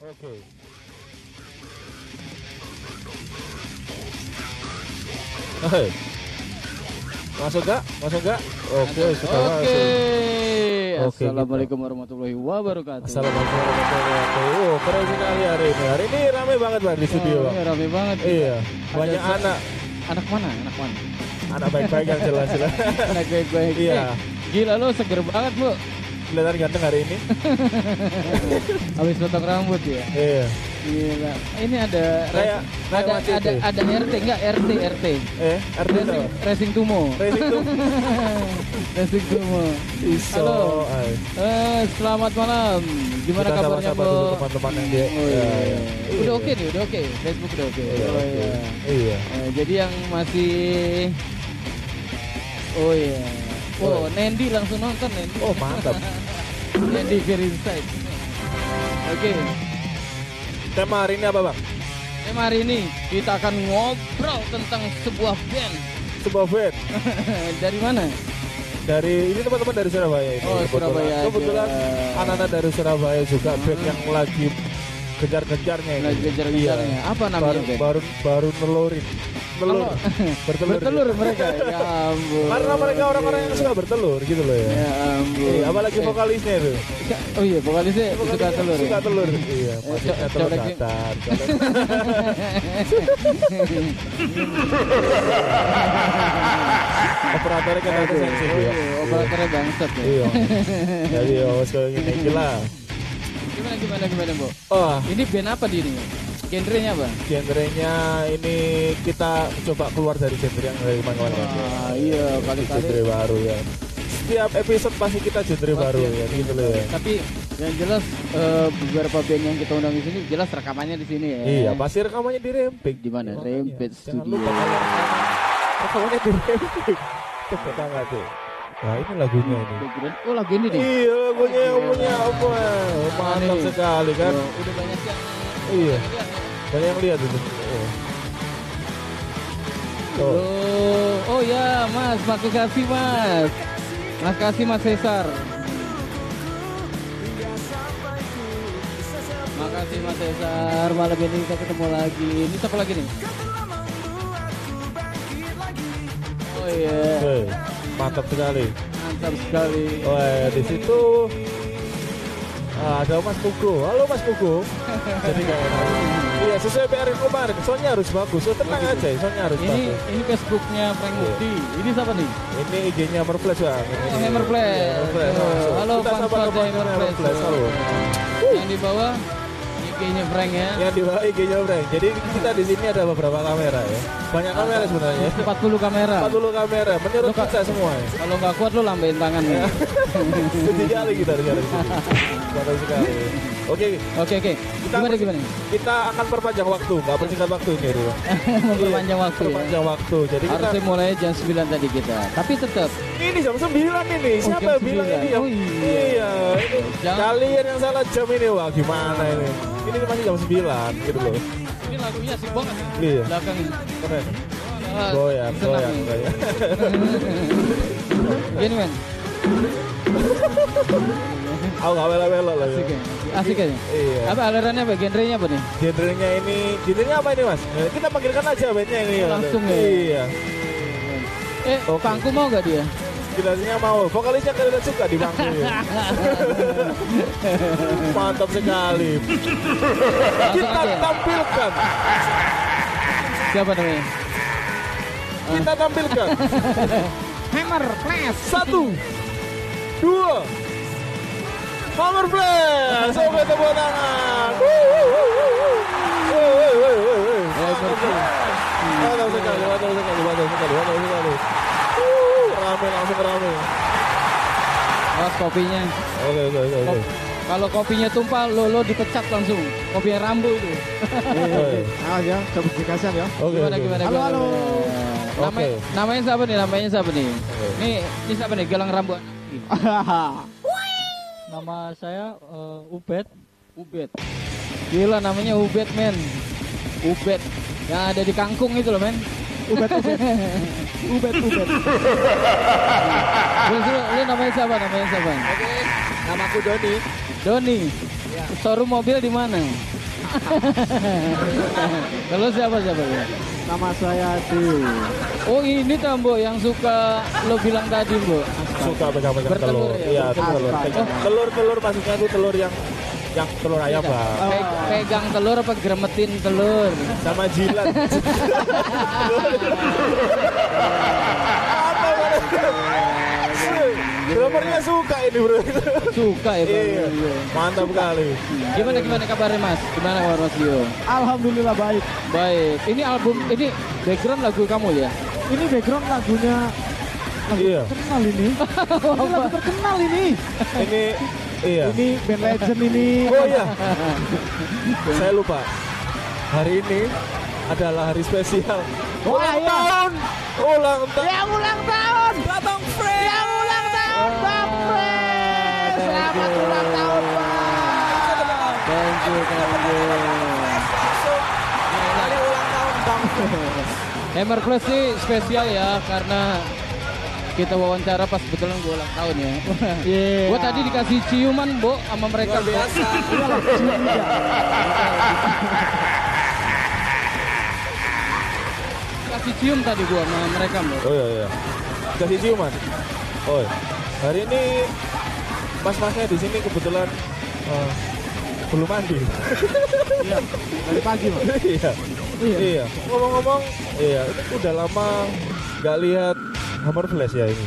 Oke. Hei. Masuk gak? Masuk gak? Oke, sudah Oke. masuk. Oke, Assalamualaikum warahmatullahi wabarakatuh. Assalamualaikum warahmatullahi wabarakatuh. Oh, keren sekali hari ini. Hari ini ramai banget bang di studio Oh, iya, rame banget. Iya, banyak se- anak, Anak mana? Anak mana? anak baik-baik yang jelas-jelas. Anak baik-baik. Iya. Eh, Gila lo seger banget, Bu. Kelihatan ganteng hari ini. Habis potong rambut ya. Iya. Gila. Ini ada Kayak- kayak ada ada itu. ada RT enggak RT RT. Eh, RT Racing, racing Tumo. Racing tuh. racing Tumo. Halo. Eh, selamat malam. Gimana Kita kabarnya, dulu teman-teman yang di- Oh, iya. Ya, ya. Udah Iya. oke nih, udah oke. Facebook udah oke. Iya, oh iya. Iya. Eh, jadi yang masih Oh iya. Oh, Oh. Nendi langsung nonton Nendi. Oh, mantap. Nendi Fear Inside. Oke. Tema hari ini apa bang? Tema hari ini kita akan ngobrol tentang sebuah band. Sebuah band Dari mana? dari ini teman-teman dari Surabaya ini. Oh, Kebetulan- Surabaya. Kebetulan anak-anak dari Surabaya juga band yang lagi kejar-kejarnya ini. Kejar-kejarnya. Iya. Apa namanya Baru baru baru nelurin. Telur. bertelur. Bertelur mereka. Ya ampun. Karena mereka orang-orang yang suka bertelur gitu loh ya. Ya ampun. Iya, apalagi Eh, vokalisnya itu. Oh iya, vokalisnya suka Vokalisnya telur. Suka ya? telur. Iya, maksudnya co- telur dadar. Operatornya kan ada sensi Oh ya. iya, operatornya bangsat ya. Iya. Jadi ya gini iki lah. Gimana gimana gimana, Bu? Oh, Ini band apa di ini? Genrenya apa? genrenya ini kita coba keluar dari genre yang dari kemarin-kemarin. Ah, iya, kali-kali. Genre baru ya. Setiap episode pasti kita genre Pasti baru ya. ya, gitu loh ya. Tapi yang jelas eh, beberapa band yang kita undang di sini jelas rekamannya di sini ya. Iya, pasti rekamannya di Rempik. Di mana? Makanya, Rempik Jangan Studio. lupa kalian rekamannya di Rempik. Tepuk tangan tuh. Nah, ini lagunya ini. Oh lagu ini nih. Iya, lagunya yang punya apa? Mantap Nih. sekali kan. Udah banyak yang Iya. Banyak yang lihat itu. Oh. Oh, oh ya, Mas, makasih kasih Mas. Mas kasih Mas Cesar. Makasih Mas Cesar. Malam ini kita ketemu lagi. Ini siapa lagi nih? Oh iya, Hei, mantap sekali. mantap sekali. Wah, di situ ah, ada Mas Pugo. Halo Mas Pugo. Jadi kayak Iya, sesuai PR kemarin. Soalnya harus bagus. So, tenang aja, soalnya harus Ini bagus. ini Facebooknya Frank Iya. Mukti. Ini siapa nih? Ini IG-nya Merflash bang. Ini. Oh, Hammerflash. Iya, Hammerflash. Oh. Halo, fans. Hammerflash. Halo. Yang di bawah IG-nya Frank ya. Yang di bawah IG-nya Frank. Jadi kita di sini ada beberapa kamera ya. Banyak kamera sebenarnya. 40 kamera. 40 kamera. Menurut Lu, kita semua ya. Kalau nggak kuat lu lambain tangan ya. Sedih kali kita di sini. Mantap sekali. Oke, Oke oke. Kita Gimana gimana? kita akan perpanjang waktu, nggak persingkat waktu ini. Rio. Memperpanjang Iya, waktu ya. Perpanjang waktu. Jadi kita Harusnya mulai jam 9 tadi kita. Tapi tetap ini jam 9 ini. Oh, Siapa jam yang bilang 9? ini jam? Oh, iya. Iya, ini Jangan- kalian yang salah jam ini wah gimana ini? Ini masih jam 9 gitu loh. ini lagunya asik banget. ya. Iya. Belakang. Keren. Ah, Goyang, goyang, goyang. Gini men. Aku nggak welo-welo loh. Asik ya. ya. Asik aja. Iya. Apa alirannya apa? Genrenya apa nih? Genrenya ini, genrenya apa ini mas? Eh, Kita panggilkan aja bandnya ini. Langsung ya? Iya. Eh, pangku mau gak dia? Jelasnya mau. Vokalisnya kalian suka di bangku ya. Mantap sekali. Kita tampilkan. Siapa namanya? Kita tampilkan. Hammer Flash. Satu, dua, Hammer Flash. Oke tepuk tangan. Mantap sekali, mantap sekali, mantap sekali, mantap sekali. Uh, Rame langsung rame. Awas kopinya. Oke oke oke. oke. Kalau kopinya tumpah, lo lo dipecat langsung. Kopinya rambu itu. Oke. Ah ya, coba dikasih ya. Oke. gimana oke. gimana Halo, gimana, halo. Namanya, Oke. namanya siapa nih? Namanya siapa nih? Nih, ini siapa nih? Gelang rambut. Nama saya eh, Ubed. Ubed. Gila namanya Ubed men. Ubed. Yang ada di kangkung itu loh men. Ubed, ubed. Ubed, ubed. Lu, lu, lu namanya siapa? Namanya siapa? Namaku Doni. Doni. Ya. showroom mobil di mana? Kalau siapa siapa ya? Nama saya Dew. Oh ini Tambo yang suka lo bilang tadi, Bu. Suka pegang-pegang telur. ya? Iya, telur. Astaga. Pegang telur telur maksudnya itu telur yang yang telur ayam, Beda. Bang. Pe- pegang telur apa gremetin telur? Sama jilat. Drummernya suka ini bro. Suka ya, Bang. Iya, Iya. mantap kali. Gimana gimana kabarnya Mas? Gimana kabar Mas Dio? Alhamdulillah baik. Baik. Ini album ini background lagu kamu ya? Ini background lagunya lagu Iya. terkenal ini. ini lagu terkenal ini. Ini iya. Ini band legend ini. Oh iya. Saya lupa. Hari ini adalah hari spesial. Wah, Ulang iya. tahun. Ulang tahun. Yang ulang tahun. Batang Frey. Yang ulang tahun Bang Fred. Selamat ulang tahun Bang. Thank you, thank you. Ulang tahun Bang. Hammer Plus ini spesial ya karena kita wawancara pas kebetulan gue ulang tahun ya. Iya. Gue tadi dikasih ciuman, Bo, sama mereka. Luar biasa. Juga. Kasih cium tadi gue sama mereka, Bo. Oh iya iya. Kasih ciuman. Oh. iya. Hari ini mas-masnya di sini kebetulan eh, belum mandi. Iya. Dari pagi, Bang. iya. Iya. Iya. Ngomong-ngomong, iya, ini udah lama nggak lihat Hammer Flash ya ini.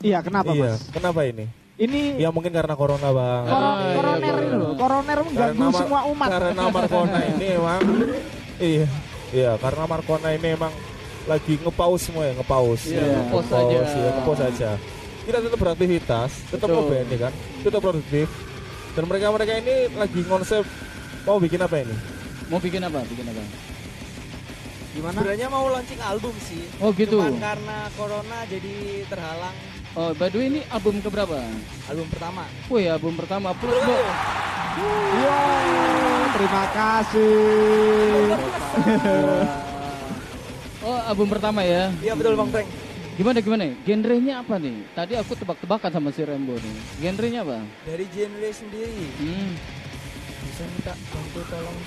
Iya, kenapa, iya. Mas? Kenapa ini? Ini Ya mungkin karena corona bang. kor- Ah, iya, koroner iya, ini loh. iya. Koroner mengganggu Mar- semua umat. Karena Markona ini emang iya. Iya, karena Markona ini emang lagi ngepaus semua ya, ngepaus. Iya, ngepaus aja. Iya, ngepaus aja. Kita tetap beraktivitas, tetap ngeband ya kan, tetap produktif. Dan mereka-mereka ini lagi konsep mau bikin apa ini? Mau bikin apa? Bikin apa? Gimana? Sebenarnya mau launching album sih. Oh gitu. Cuman karena corona jadi terhalang Oh, by the way ini album keberapa? album pertama. Wih, album pertama plus, Bo. Wow, terima kasih. Oh, album pertama ya. Iya betul Bang Frank. Gimana gimana? Genrenya apa nih? Tadi aku tebak-tebakan sama si Rembo nih. Genrenya apa? Dari genre sendiri Hmm. bisa minta bantu tolong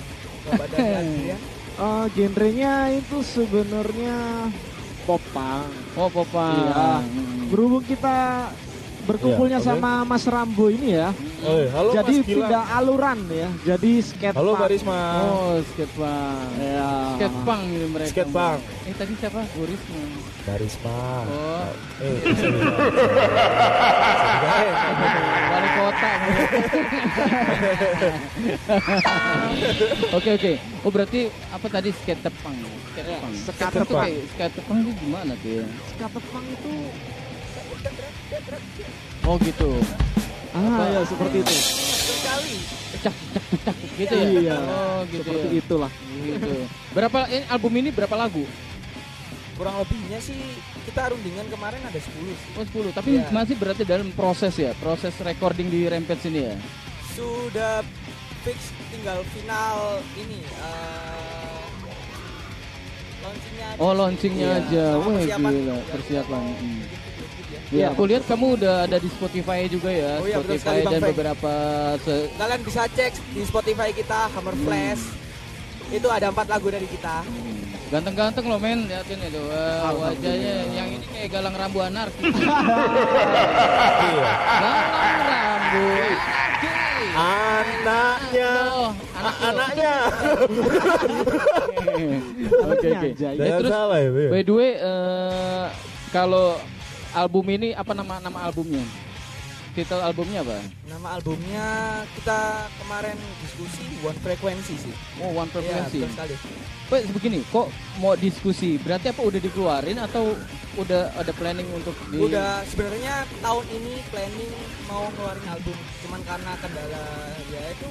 Bapak dari Adrian. Eh, genrenya itu sebenarnya pop punk. Oh, Popa. Iya. Hmm. Berhubung kita berkumpulnya Iya, oke. sama Mas Rambo ini ya. Oh, iya. halo jadi Mas pindah aluran ya. Jadi skate Halo punk. Mbak Risma. Oh, skatepunk. Ya. Skatepunk ini mereka. Skatepunk. Eh, tadi siapa? Bu Risma. Mbak Risma. Oh. Eh. Sorry. Wali kota. Oke oke. Oh berarti apa tadi skatepunk? Skatepunk. skatepunk. Itu kayak skatepunk itu gimana tuh ya? Skate punk itu Oh gitu. ah ya seperti itu. Sekali. Cak cak cak gitu ya. Iya. Oh gitu. Seperti ya. itulah. Gitu. Berapa ini album ini berapa lagu? Kurang lebihnya sih kita rundingan kemarin ada 10 sih. Oh 10. Tapi Iya. masih berarti dalam proses ya, proses recording di Rampage ini ya. Sudah fix tinggal final ini launchingnya aja. Oh launchingnya Iya, aja. Wah persiapan. gila Ya, persiapan. Hmm. Gitu, gitu ya. Ya, aku lihat kamu udah ada di Spotify juga ya, Oh iya, Spotify sekali, dan Frank. beberapa se- Kalian bisa cek di Spotify kita Hammer Hmm. Flash. Itu ada empat lagu dari kita. Ganteng-ganteng loh men, liatin itu Wah, wajahnya yang ini kayak galang rambu. Iya. galang rambu. Anaknya. Oh, anak. Anaknya. Oke oke. Ya, terus ya. By the way, eh, kalau album ini apa nama nama albumnya? Titel albumnya apa? Nama albumnya kita kemarin diskusi One Frequency sih. Oh, One Iya, Frequency. sekali. Pak, begini, kok mau diskusi? Berarti apa udah dikeluarin atau udah ada planning untuk di Udah sebenarnya tahun ini planning mau ngeluarin album, cuman karena kendala ya itu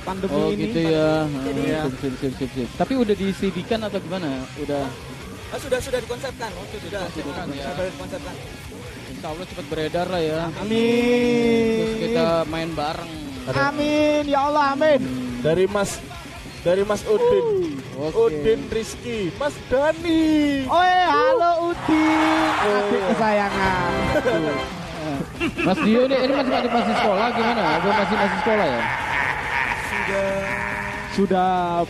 Pandemi Oh ini. gitu ya. Jadi- Ah, sip, sip, sip, sip, sip. Tapi udah di-CD-kan atau gimana? Udah. Ah, sudah sudah dikonsepkan. Oh, sudah dikonsepkan, ya. Sudah dikonsepkan. Insya Allah cepat beredar lah ya. Terus Amin. kita main bareng. Amin ya Allah amin. Dari Mas dari Mas Udin. Oke. Udin Rizky, Mas Dani. Oi, halo Udin, adik kesayangan. Mas Dio nih, ini masih masih masih sekolah gimana? Belum masih masih sekolah ya? Sudah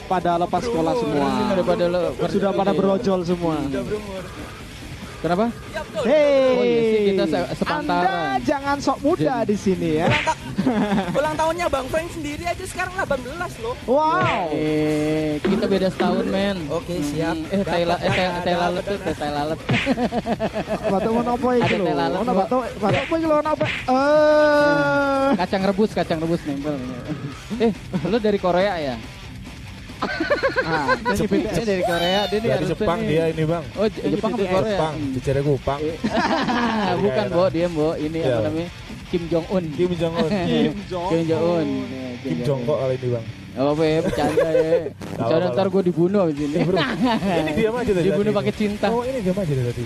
pada lepas sekolah semua. Sudah pada Sudah pada berojol semua. Berumur. Kenapa? Ya betul. Hei, Oh iya sih, kita se- sepantaran. Anda jangan sok muda di sini ya. Ulang, ta- ulang tahunnya Bang Frank sendiri aja sekarang 18 loh. Wow. Eh, kita beda setahun, men. Oke, siap. Eh, tai eh, tai lalat tuh, tai lalat. Batu mau nopo iki Ada lho. Ono batu batu apa iki lho nopo? Eh. Kacang rebus, kacang rebus nempel. Eh, lu dari Korea ya? Ah, ini dari Korea, dia nih Dari Jepang nih. dia ini bang. Oh, Jepang apa Korea? Jepang, Hmm. di Cerekupang. Bukan, Bo, dia, Bo. Ini Iya. apa namanya? Kim Jong Un. Kim Jong Un. Kim Jong. Kim Jong Un. Kim Jong kok kali ini bang. Gak apa-apa ya, bercanda ya. Bercanda ntar gue dibunuh di sini. Ini diam aja tadi. Dibunuh pakai cinta. Oh ini diam aja tadi.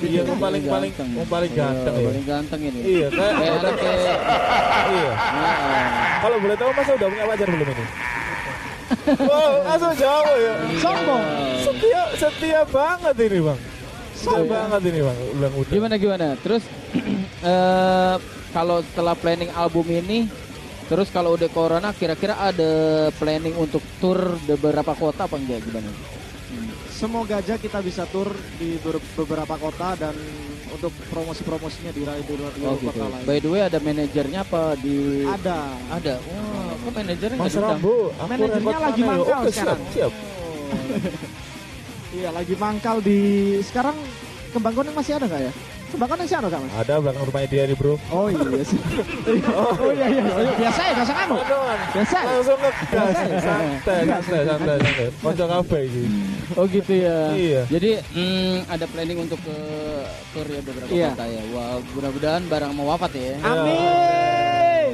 Iya yang paling paling yang paling ganteng Iya, ya. Paling ganteng ini. Iya kayak anak kayak Iya. Heeh. Kalau boleh tahu masa udah punya pacar belum ini? Wow, langsung jawab ya. Sombong. Setia, setia banget ini bang. Setia banget ini bang. Ulang udah. Gimana gimana? Terus eh kalau setelah planning album ini Terus kalau udah corona kira-kira ada planning untuk tour beberapa kota apa enggak gimana? Semoga aja kita bisa tur di ber- beberapa kota dan untuk promosi-promosinya di di luar Oh gitu. kota lain. By the way ada manajernya apa di Ada. Ada. Wah, kok manajernya Mas nggak diundang? Manajernya lagi ya? mangkal Oke, sekarang. Siap, siap. Iya, lagi mangkal di sekarang Kembang Kuning masih ada nggak ya? Masih ada nggak mas? Ada belakang rumahnya dia nih bro. Oh iya sih. oh iya iya. Oh, iya. Biasa ya, biasa kan? Aduan. Biasa. ya? Langsung ngegas. Santai, santai, santai, santai. Konco kafe ini. Oh gitu ya. Iya. Jadi mm, ada planning untuk ke tour ya beberapa Iya. kota ya. Wah, mudah-mudahan barang mau wafat ya. Amin.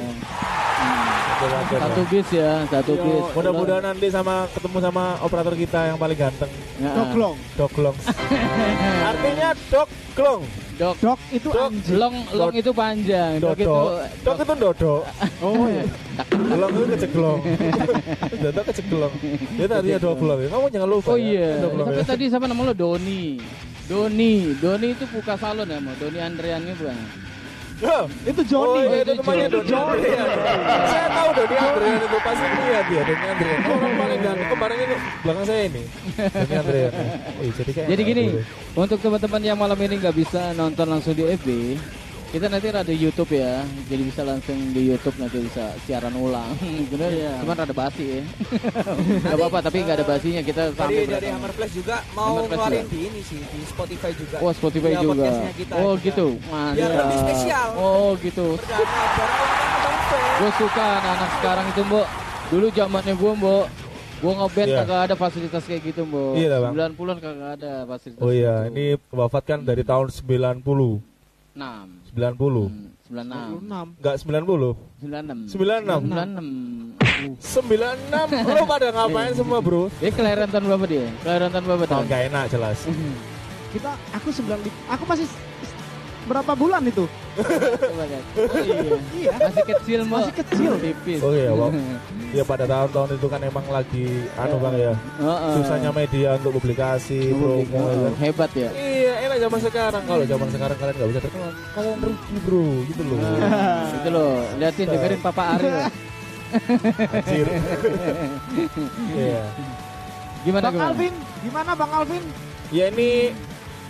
Wajar, Satu bis ya, satu Yo, bis. Mudah-mudahan nanti sama ketemu sama operator kita yang paling ganteng, Nah, Doklong. Doglong. Artinya Doglong. Dok, Dok itu Dok. anjing. long long itu panjang. Dok itu Dodo. Dok itu dodo. Oh iya. Glong itu keceglong. Dodo keceglong. Itu artinya doglong. ya. Kamu jangan lupa. Oh ya. iya. Doglong Tapi ya. tadi sama nama lo Doni. Doni, Doni itu buka salon ya, mau Doni Andrian itu bukan? Loh, Itu Joni. Oh iya itu itu namanya Joni. Doni Andrian. Saya tahu Doni Andrian itu pasti lihat dia Doni Andrian. Orang paling ganteng kemarin itu belakang saya ini. Doni Andrian. Ih, jadi Jadi gini, untuk teman-teman yang malam ini nggak bisa nonton langsung di FB, kita nanti ada YouTube ya, jadi bisa langsung di YouTube nanti bisa siaran ulang. Bener Iya. Cuman ada basi ya. Gak apa-apa, tapi nggak ada basinya kita Dari sampai dari. Hammer Flash juga mau Hammer ngeluarin juga. di ini sih di Spotify juga. Oh Spotify Iya, juga. oh juga. gitu, Mantap. Biar lebih spesial. Oh gitu. Gue suka anak-anak sekarang itu mbok. Dulu zamannya gue mbok. Gue ngeband Iya. kagak ada fasilitas kayak gitu mbok. Iya lah, Bang. 90-an kagak ada fasilitas. Oh iya, gitu. ini wafat kan dari tahun 90. 6 90. Hmm, 96 96. Enggak 90. 96 96. 96 96. Lo pada ngapain semua, Bro? Dia kelahiran tahun berapa dia? Kelahiran tahun berapa Tahun tahun? gak enak jelas. Kita aku 95. Aku masih berapa bulan itu? Coba. Oh, iya. Iya. Masih kecil Masih kecil. Tipis Oh iya, Bang. Ya pada tahun-tahun itu kan emang lagi anu Bang ya. Heeh. Susahnya media untuk publikasi, promo ya kan. Hebat ya Enak zaman sekarang. Kalau zaman sekarang kalian nggak bisa terkenal, ngomong rugi bro, gitu loh. Nah, Itu loh Liatin dengerin Papa Ari loh. Anjir. Iya. Gimana Bang gimana? Alvin, gimana Bang Alvin? Ya ini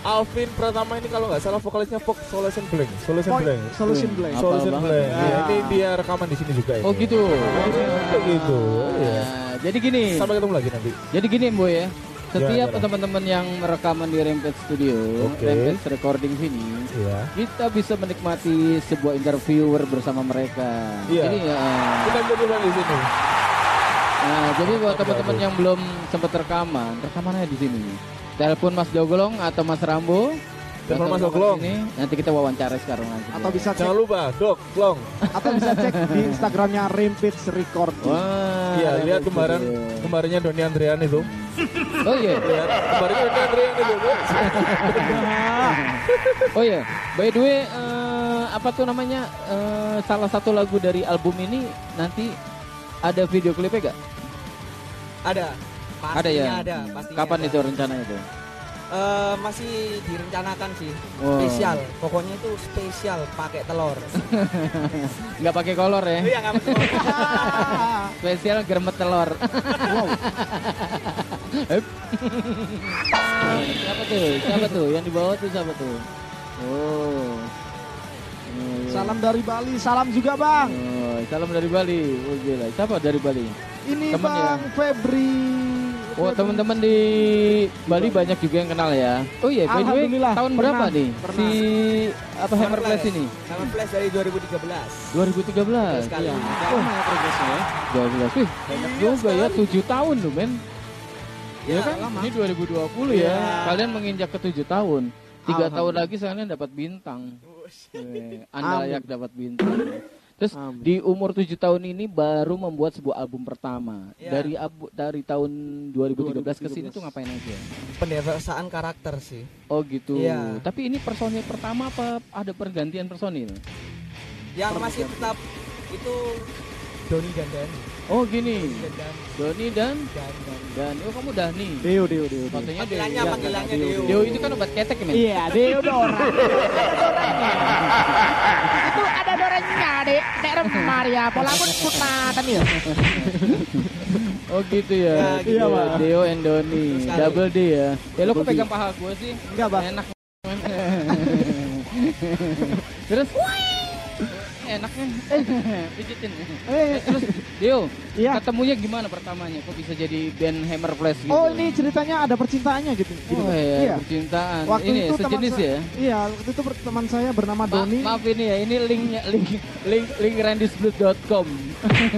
Alvin pertama ini kalau nggak salah vokalisnya Fox Solution Blank, Solution Oh, Blank, Solution Wih, Blank. apa, Solution? Blank. Iya, ini dia rekaman di sini juga ini. Oh gitu Kayak gitu. Iya. Nah, Jadi gini Sampai ketemu lagi nanti. Jadi gini Boy ya Setiap teman-teman yang rekaman di Rampage Studio Oke. Rampage Recording sini Iya. kita bisa menikmati sebuah interviewer bersama mereka. Iya. Jadi ya, Kita jadi di sini. nah, jadi buat teman-teman yang belum sempat rekaman, rekamannya di sini. Telepon Mas Jogolong atau Mas Rambo. Jogolong. sini, nanti kita wawancara sekarang langsung. Atau bisa cek Jangan lupa, Dok, Long. atau bisa cek di Instagramnya Rampage Recording. Wah, Iya, lihat kemarin kemarinnya Doni Andrian itu. Oh iya. Lihat kemarinnya Doni Andrian itu. Oh iya, by the way, eh, apa tuh namanya? eh, salah satu lagu dari album ini nanti ada video klipnya gak? Ada. Pastinya Ada ya? Ada. Pastinya Kapan ada. itu rencana itu? Eh, masih direncanakan sih. Wow. Spesial. Pokoknya itu spesial pakai telur. Nggak pakai kolor ya. Iya. Spesial germet telur. wow. siapa tuh? Siapa tuh? Yang di bawah tuh siapa tuh? Oh. Salam dari Bali, salam juga Bang. Oh, salam dari Bali. Oh gila. Siapa dari Bali? Ini Temen ya? Bang Oh teman-teman di Bali banyak juga yang kenal ya. Oh iya, by the way, tahun pernah, berapa nih pernah. si apa Hammer Flash ini? Hammer Flash dari 2013. 2013. Sekali. Iya, ya progresnya ya. 12. Wih, banyak juga ya, 7 tahun loh, men. Ya, Ya, kan? lama. Ini 2020 ya. Iya. Kalian menginjak ke 7 tahun. Tiga tahun Alhamdulillah. lagi kalian dapat bintang. Anda layak dapat bintang. Terus Amin. di umur 7 tahun ini baru membuat sebuah album pertama. Iya. Dari abu, dari tahun 2013 ke sini 2013. tuh ngapain aja? Pendewasaan karakter sih. Oh gitu. Iya. Tapi ini personil pertama apa ada pergantian personil? Yang masih tetap itu Doni dan Dani. Oh gini. Dan Dani. Doni dan Dan dan oh kamu Dani. Deo, Deo, Deo. Deo. Fotonya Panggilannya panggilannya Deo. Deo. Deo itu kan obat ketek men. Iya, Deo Dora. itu ada dorenya dek dek remar ya pola pun putatan ya Oh gitu ya. Ya, gitu. Iya, Pak. Deo and Doni. Double D ya. Ya lo kok pegang paha gue sih? Enggak, Bang. Enak. Terus kan? Pijitin. Eh, Terus Deo, Iya. ketemunya gimana pertamanya? Kok bisa jadi band Hammer Flash gitu? Oh, ini ceritanya ada percintaannya gitu. gitu, Oh iya, Iya. percintaan. Waktu ini itu teman sejenis saya- ya? Iya, waktu itu teman saya bernama Ma- Doni. maaf ini ya, ini linknya link link link randysblood.com.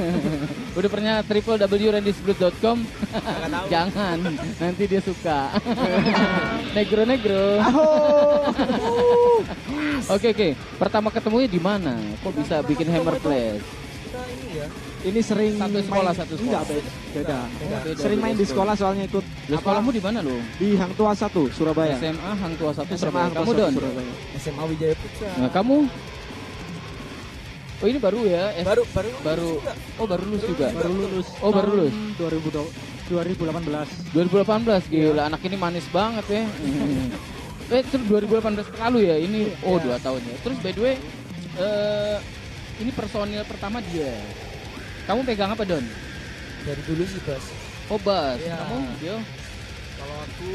Udah pernah www.randysblood.com? Nggak tahu. Jangan, nanti dia suka. negro negro. Oke oke, pertama ketemunya di mana? Kok bisa bikin Hammer? Kita ini ya. Ini sering Satu sekolah, main- satu sekolah. Enggak, beda. beda. Beda. Beda, Sering main di sekolah soalnya ikut Lu sekolahmu di mana lo? di Hang Tua 1 Surabaya. SMA Hang Tua 1 SMA Surabaya. Kamu 1 Don? Surabaya. SMA Wijaya Putra. Nah, kamu? Oh ini baru ya? S- baru baru baru. Oh baru lulus juga. Baru lulus. Oh, baru lulus. 2000 2018. 2018 gila anak ini manis banget ya. eh terus 2018 lalu ya ini oh dua tahun ya. Terus by the way eh ini personil pertama dia. Kamu pegang apa Don? dari dulu sih bos. Oh bass. Iya. Kamu Dio? Kalau aku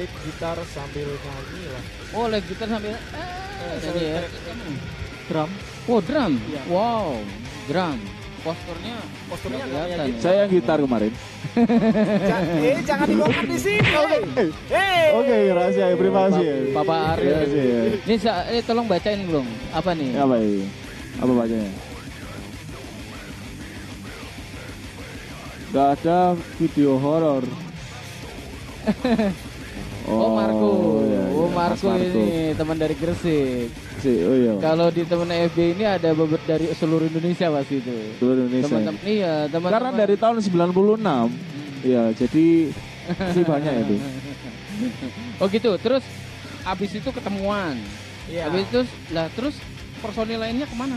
lead gitar sambil nyanyi lah. Oh lead gitar sambil eh, nyanyi ya. Drum. Oh drum. Iya. Wow drum. Posturnya Posturnya kelihatan gitu. ya. Saya yang gitar kemarin. Eh jangan dibongkar di sini. Hei. Oke, rahasia privasi ya. Papa Ariel. Rahasia ya. Ini sa- eh, tolong bacain belum? Apa nih? Apa ini? Apa bacanya? Gak ada video horor. Oh, Marco. iya, oh iya, Marco, Mas ini teman dari Gresik. Si, oh iya. Kalau di temen FB ini ada beberapa dari seluruh Indonesia pasti itu. Seluruh Indonesia. Teman-teman iya, teman Karena dari tahun 96. Iya, jadi sih banyak itu. Oh gitu. Terus abis itu ketemuan. Iya. Abis itu lah terus personil lainnya ke mana?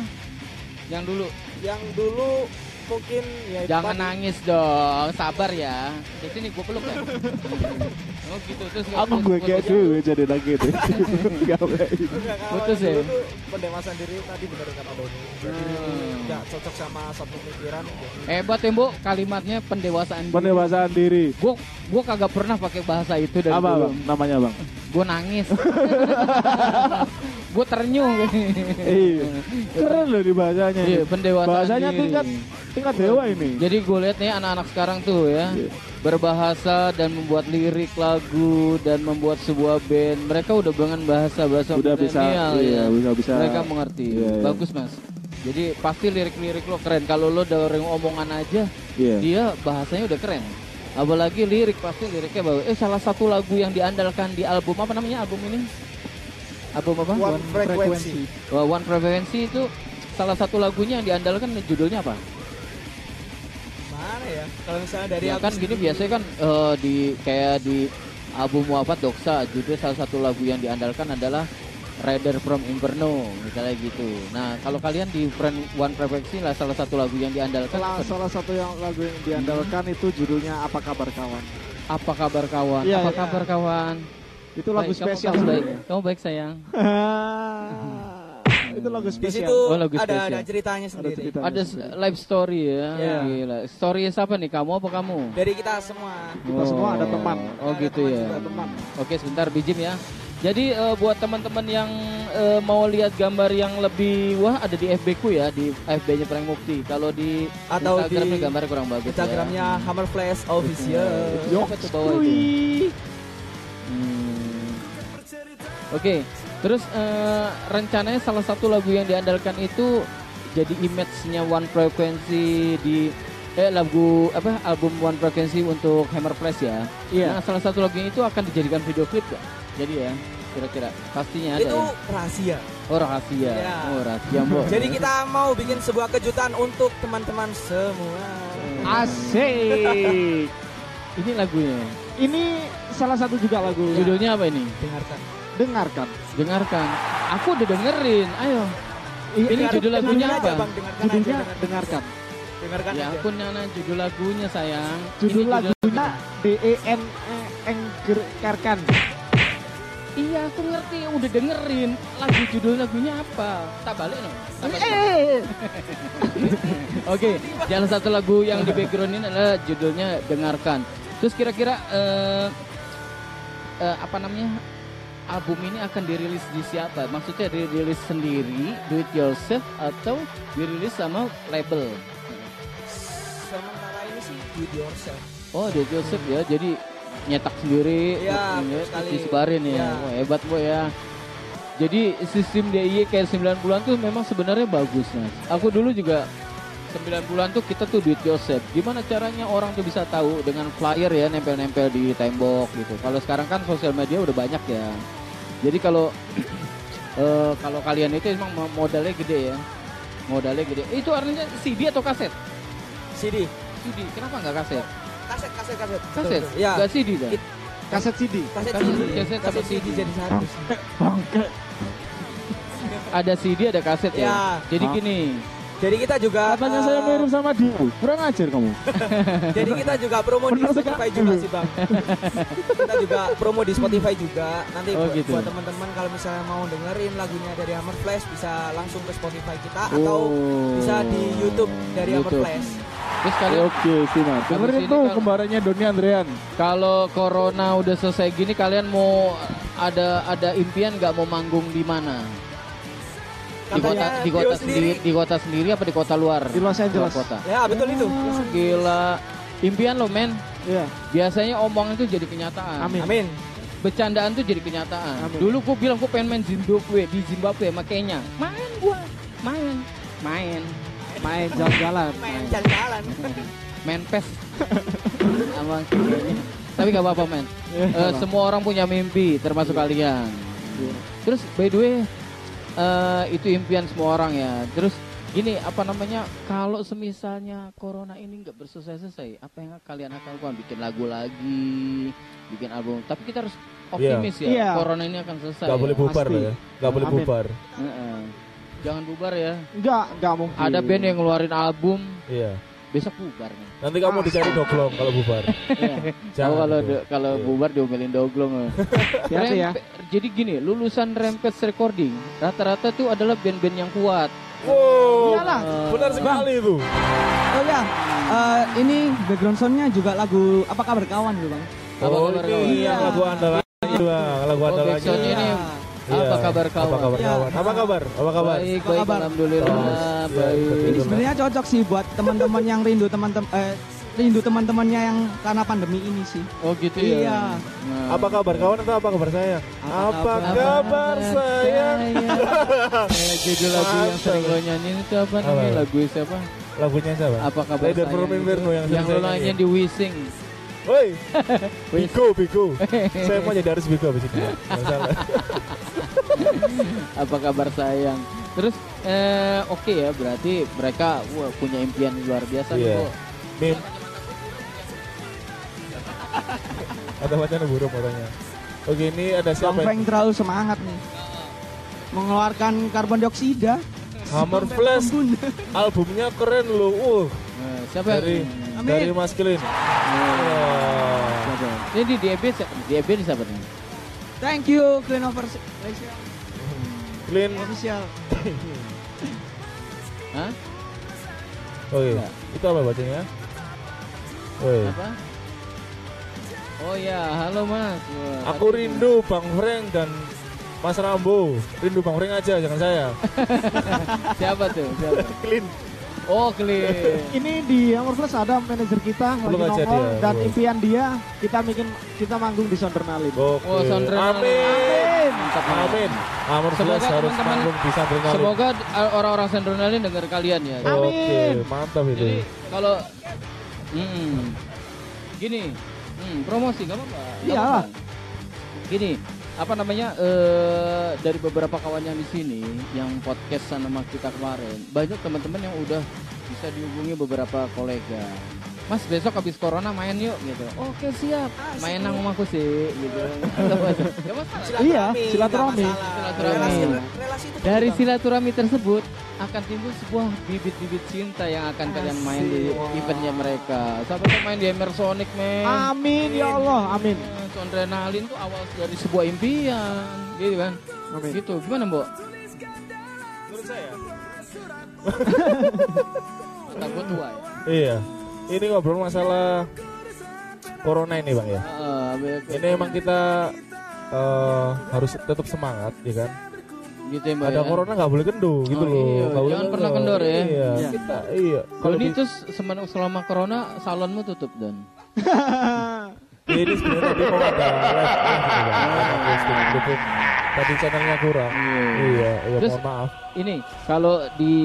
Yang dulu Yang dulu mungkin ya jangan tadi. nangis dong, sabar ya. Di sini gue peluk ya. oh gitu terus Aku gue kayak dulu jadi lagi boleh. Enggak, Putus ya? tuh pendewasaan diri tadi bener kata Doni. Jadi Hmm. nggak cocok sama satu pikiran. jadi Hebat ya, Bu. Kalimatnya pendewasaan diri. Pendewasaan diri. Gue gue kagak pernah pakai bahasa itu dari Apa dulu. bang? Namanya bang? Gue nangis. gue ternyuh. Iya. Keren loh di bahasanya. Iya, pendewasaan Bahasanya diri. tingkat tingkat dewa ini. Jadi gue lihat nih anak-anak sekarang tuh ya Iya. berbahasa dan membuat lirik lagu dan membuat sebuah band. Mereka udah dengan bahasa bahasa Udah bisa, iya, ya. bisa bisa. Mereka mengerti. Iya, iya. Bagus mas. Jadi pasti lirik-lirik lo keren. Kalau lo dari omongan aja, Iya. dia bahasanya udah keren. Apalagi lirik pasti liriknya bagus. Eh salah satu lagu yang diandalkan di album apa namanya album ini? Album apa? One frekuensi. Wah, One Frequency itu salah satu lagunya yang diandalkan judulnya apa? Mana ya? Kalau misalnya dari ya kan gini biasanya kan eh, di kayak di album Wafat Doksa judul salah satu lagu yang diandalkan adalah Rider from Inferno misalnya gitu. Nah kalau kalian di Friend One Frequency lah salah satu lagu yang diandalkan Salah, salah satu yang lagu yang diandalkan itu judulnya Apa Kabar Kawan. apa kabar kawan? Iya, apa iya. kabar kawan? Itu lagu Baik, spesial Kamu, baik. Kamu baik sayang. itu lagu Di spesial. situ Oh, lagu ada spesial. ada ceritanya Ada sendiri. Ada s- live story ya. Iya. Gila. Story siapa nih? Kamu apa kamu? Dari kita semua. Kita semua ada teman. Oh Ada gitu teman ya. teman. Oke sebentar bijim ya. Jadi eh, buat teman-teman yang eh, mau lihat gambar yang lebih wah ada di FB ku ya di FB-nya Frank Mukti. Kalau di Atau Instagramnya di gambar kurang bagus. Instagramnya Hammer Flash ya. Official. Siapa tuh bawah itu? Hmm. Oke, terus eh, rencananya salah satu lagu yang diandalkan itu jadi image-nya One Frequency di eh lagu apa album One Frequency untuk Hammer Flash ya. Iya. Nah, salah satu lagunya itu akan dijadikan video klip gak? Jadi ya, kira-kira pastinya ada. Itu ya? rahasia. Oh rahasia. Iya. Oh rahasia, Mbok. Jadi kita mau bikin sebuah kejutan untuk teman-teman semua. Asik. ini lagunya. Ini salah satu juga lagu yang Judulnya apa ini? Dengarkan. dengarkan. Dengarkan. Aku udah dengerin. Ayo. Iya, Ini Dengar- judul lagunya apa? aja, Bang. Dengarkan Judulnya aja, dengarkan. Dengarkan Ya ampun Nana judul lagunya sayang. Judul Ini lagunya D E N E Enggerkan. Iya aku ngerti udah dengerin lagu judul lagunya apa. Tak balik no. Eh, Oke, salah satu lagu yang di background ini adalah judulnya dengarkan. Terus kira-kira eh, eh, apa namanya album ini akan dirilis di siapa? Maksudnya dirilis sendiri, do it yourself atau dirilis sama label? Sementara ini sih do it yourself. Oh, do it yourself ya. Jadi nyetak sendiri, sekali. disebarin ya. Iya. Wah, hebat boy ya. Jadi sistem DIY kayak 90-an tuh memang sebenarnya bagus mas. Aku dulu juga 90-an tuh kita tuh do it yourself. Gimana caranya orang tuh bisa tahu dengan flyer ya nempel-nempel di tembok gitu. Kalau sekarang kan sosial media udah banyak ya. Jadi kalau eh, kalau kalian itu emang mo- modalnya gede ya. Modalnya gede. Itu artinya CD atau kaset? CD. CD. Kenapa nggak kaset? Kaset, kaset, kaset. Kaset? Ya. Nggak CD dah? Kaset CD. Kaset Kaset- CD. kaset sama Kaset CD CD. jadi satu. ada CD ada kaset ya. Ya. Jadi Hah? gini, Jadi kita juga Katanya eh, saya mirip sama dia. Kurang ajar kamu. Jadi kita juga promo di Spotify juga sih bang. kita juga promo di Spotify juga. Nanti Oh, buat, gitu. buat teman-teman kalau misalnya mau dengerin lagunya dari Hammer Flash bisa langsung ke Spotify kita atau Oh. bisa di YouTube dari Hammer YouTube. Flash. Terus kalian Oke, simak. Dengerin tuh kembarannya Doni Andrean. kalau corona udah selesai gini kalian mau ada ada impian nggak mau manggung di mana? Di kota di kota Dio sendiri, di kota sendiri apa di kota luar? Di Los Angeles. Luar kota. Ya betul itu. Oh, gila. Impian lo men. Iya. Biasanya omongan itu jadi kenyataan. Amin. Amin. Bercandaan tuh jadi kenyataan. Amin. Dulu gua bilang gua pengen main Zimbabwe di Zimbabwe sama Kenya. Main gua, main, main, Main jalan-jalan. Main jalan-jalan. main pes sama. Tapi gak apa-apa men. Eh, semua orang punya mimpi, termasuk kalian. Terus by the way, eh, itu impian semua orang ya. Terus gini, apa namanya? Kalau semisalnya corona ini nggak berselesai-selesai, apa yang kalian akan lakukan? Bikin lagu lagi, bikin album. Tapi kita harus optimis ya. Iya. Corona ini akan selesai. Gak ya. boleh bubar pasti. ya. Gak boleh bubar. Heeh. Jangan bubar ya. Enggak, enggak mungkin. Ada band yang ngeluarin album, Iya. besok bubar nih. Nanti kamu dicari doglong kalau bubar. Iya. Jangan kalau do- kalau Iya. bubar diomelin doglong. eh. Hati-hati ya. Jadi gini, lulusan Rampage Recording rata-rata tuh adalah band-band yang kuat. Wow. Iyalah. Benar sekali itu. Oh ya, eh, ini background soundnya juga lagu apa kabar kawan gitu bang? Apa Oh kabar ini kawan? yang lagu andalan itu Bang. lagu Oh, andalannya. backsoundnya ini Iya. apa kabar kawan? Apa kabar Iya. kawan? Apa kabar? Apa kabar? Baik, Apa baik, kabar? alhamdulillah, Oh, baik. Ini sebenarnya cocok sih buat teman-teman yang rindu teman-teman eh, rindu teman-temannya yang karena pandemi ini sih. Oh gitu ya. Iya. Nah. Apa kabar kawan atau apa kabar saya? Apa kabar? kabar saya? Eh, judul lagu yang sering lo nyanyiin itu apa namanya? Apa? Lagu siapa? Lagunya siapa? Apa kabar itu? Inferno yang Yang lo saya nyanyiin. di Wising. Woi, Bigo, Bigo. saya mau jadi harus Bigo abis ini. Salah. apa kabar sayang terus eh oke ya berarti mereka wah, punya impian luar biasa nih Iya. kok Mim. Ada macam burung katanya. Oke, ini ada Bang siapa? Frank terlalu semangat nih. Mengeluarkan karbon dioksida. Hammer Flash. Albumnya keren loh. Uh, Nah, siapa dari yang Amin. dari Maskulin. Siapa? ini di DB DB di siapa nih Thank you Clean Over Malaysia Clean. official. Hah? Oh iya. Itu apa bacanya? Woi. Apa? Oh ya, halo Mas. Wah, Aku rindu Bang Frank dan Mas Rambo. Rindu Bang Frank aja, jangan saya. Siapa tuh? Siapa? Clean. Oh, Clean. Ini di Hammer Plus ada manajer kita Belum lagi aja nongol dia, dan belum. impian dia kita bikin kita manggung di Sondernalin. Oke. Oh, Sondrenalin. Amin. Mantap. Amin. Amor Semoga Plus harus teman-teman- manggung di Sondrenalin. Semoga uh, orang-orang Sendronalin dengar kalian ya. Amin. Oke, mantap itu. Jadi kalau hmm, gini, hmm, promosi gak apa-apa. nggak Iya. apa-apa. Gini, apa namanya eh dari beberapa kawan yang di sini yang podcast sama kita kemarin, banyak teman-teman yang udah bisa dihubungi beberapa kolega. Mas besok habis corona main yuk gitu. Oke siap. Main nang rumahku sih gitu. Masalah. Iya, silaturahmi. Silaturahmi. Itu Dari silaturahmi tersebut akan timbul sebuah bibit-bibit cinta yang akan kalian main di eventnya mereka. Sampai tuh main di Emersonic, men. Amin ya Allah, amin. Sondrenalin tuh awal dari sebuah impian, gitu kan? Amin. Gitu, gimana, Mbok? Menurut saya. Kata gue tua ya. Iya. Ini ngobrol masalah corona ini, Bang ya. Abe- Ini emang kita eh, harus tetap semangat, ya kan? gitu ya. Ada ya? corona nggak boleh kendor gitu Oh, loh. iya. Boleh Jangan pernah kendor ya. Iya, Iya. kita iya. Kalau ini terus selama corona salonmu tutup dan. Ini sebenarnya tadi mau ada live live tadi channelnya kurang. Iya. Iya, iya Terus- mohon maaf. Ini kalau di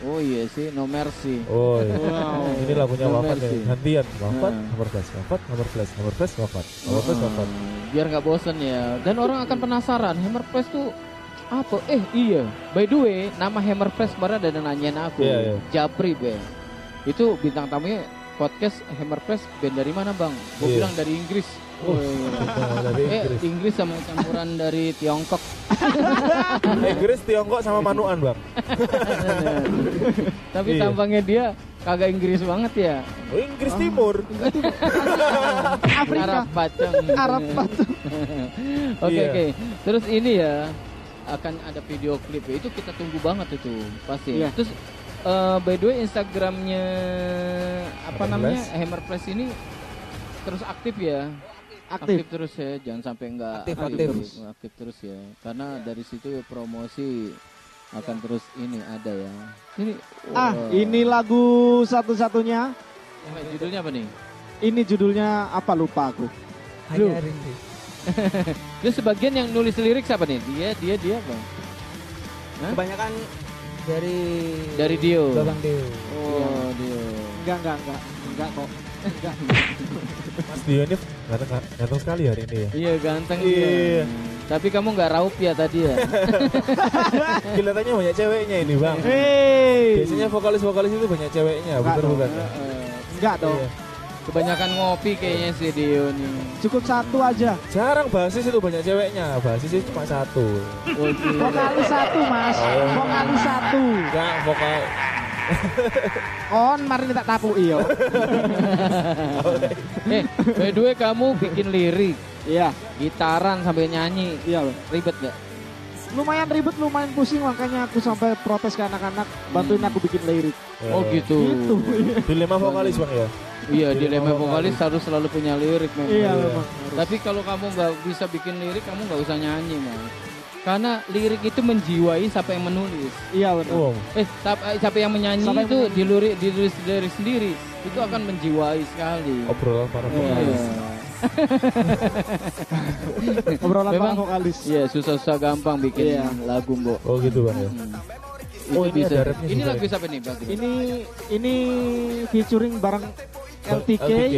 Oh iya sih, No Mercy. Oh, iya. Wow. ini lagunya No wafat mercy. nih. Gantian wafat, Nah. nomor flash, wafat, nomor flash, nomor flash, wafat, nomor flash, wafat. Hmm, biar nggak bosen ya. Dan orang akan penasaran Hammer Press tuh apa? Eh iya, by the way nama Hammer Press kemarin ada yang nanyain aku. Iya, iya. Japri bang. Itu bintang tamunya podcast Hammer Press band dari mana bang? Gue Iya. bilang dari Inggris. Oh, dari Eh Inggris. Inggris sama campuran dari Tiongkok. Inggris, Tiongkok sama Manuan, Bang. Tapi Iya. tampangnya dia kagak Inggris banget ya. Oh, Inggris Timur. Afrika. Arab Pacang. Arab Pacang. Oke Iya. oke. Terus ini ya akan ada video klip ya. Itu kita tunggu banget itu pasti. Iya. Terus eh, by the way Instagramnya apa Hammer namanya. Hammer Place ini terus aktif ya. Aktif. terus ya, jangan sampai enggak Aktif, aktif. aktif terus ya. Karena dari situ ya promosi akan terus ini ada ya. Ini Ah, wah. ini lagu satu-satunya. Eh, judulnya apa nih? Ini judulnya apa lupa aku. Hanya rindu. Terus sebagian yang nulis lirik siapa nih? Dia, dia, dia apa? Hah? Kebanyakan dari Dari Dio. Babang Dio. Oh, Dio. Enggak, enggak, enggak. Enggak kok. Enggak. Mas Dio ini ganteng, ganteng sekali hari ini ya. Iya ganteng Iya. Tapi kamu nggak raup ya tadi ya? Kelihatannya banyak ceweknya ini, Bang. Hei. Biasanya vokalis-vokalis itu banyak ceweknya, Enggak bukan? Heeh. Enggak dong. Iya. Kebanyakan ngopi kayaknya si Dio nih. Cukup satu aja. Jarang basis itu banyak ceweknya, basis itu cuma satu. Oh. Vokalis satu, Mas. Oh. Vokalis satu. Enggak, vokal. On mari tak tapu iyo. eh, by the way kamu bikin lirik, Iya, gitaran sampai nyanyi, iya loh. ribet gak? Lumayan ribet, lumayan pusing makanya aku sampai protes ke anak-anak bantuin aku bikin lirik. Oh gitu. Gitu. Dilema vokalis, Bang ya. Iya, Dilema dilema vokalis harus selalu punya lirik memang. Iya, Iya. memang. Tapi kalau kamu nggak bisa bikin lirik, kamu nggak usah nyanyi, mas. Karena lirik itu menjiwai siapa yang menulis. Iya benar. Oh, Eh, siapa, eh, siapa yang menyanyi Siapa yang itu diluri, ditulis dari sendiri. Itu akan menjiwai sekali. obrolan para Iya. vokalis. Obrolan Memang- para vokalis. Iya, susah-susah gampang bikin Iya. lagu, Mbok. Oh gitu, Bang ya. Hmm. Oh, Itu ini bisa. Ini lagu ya? siapa nih, Bang? Ini ini featuring bareng LTK, LTK.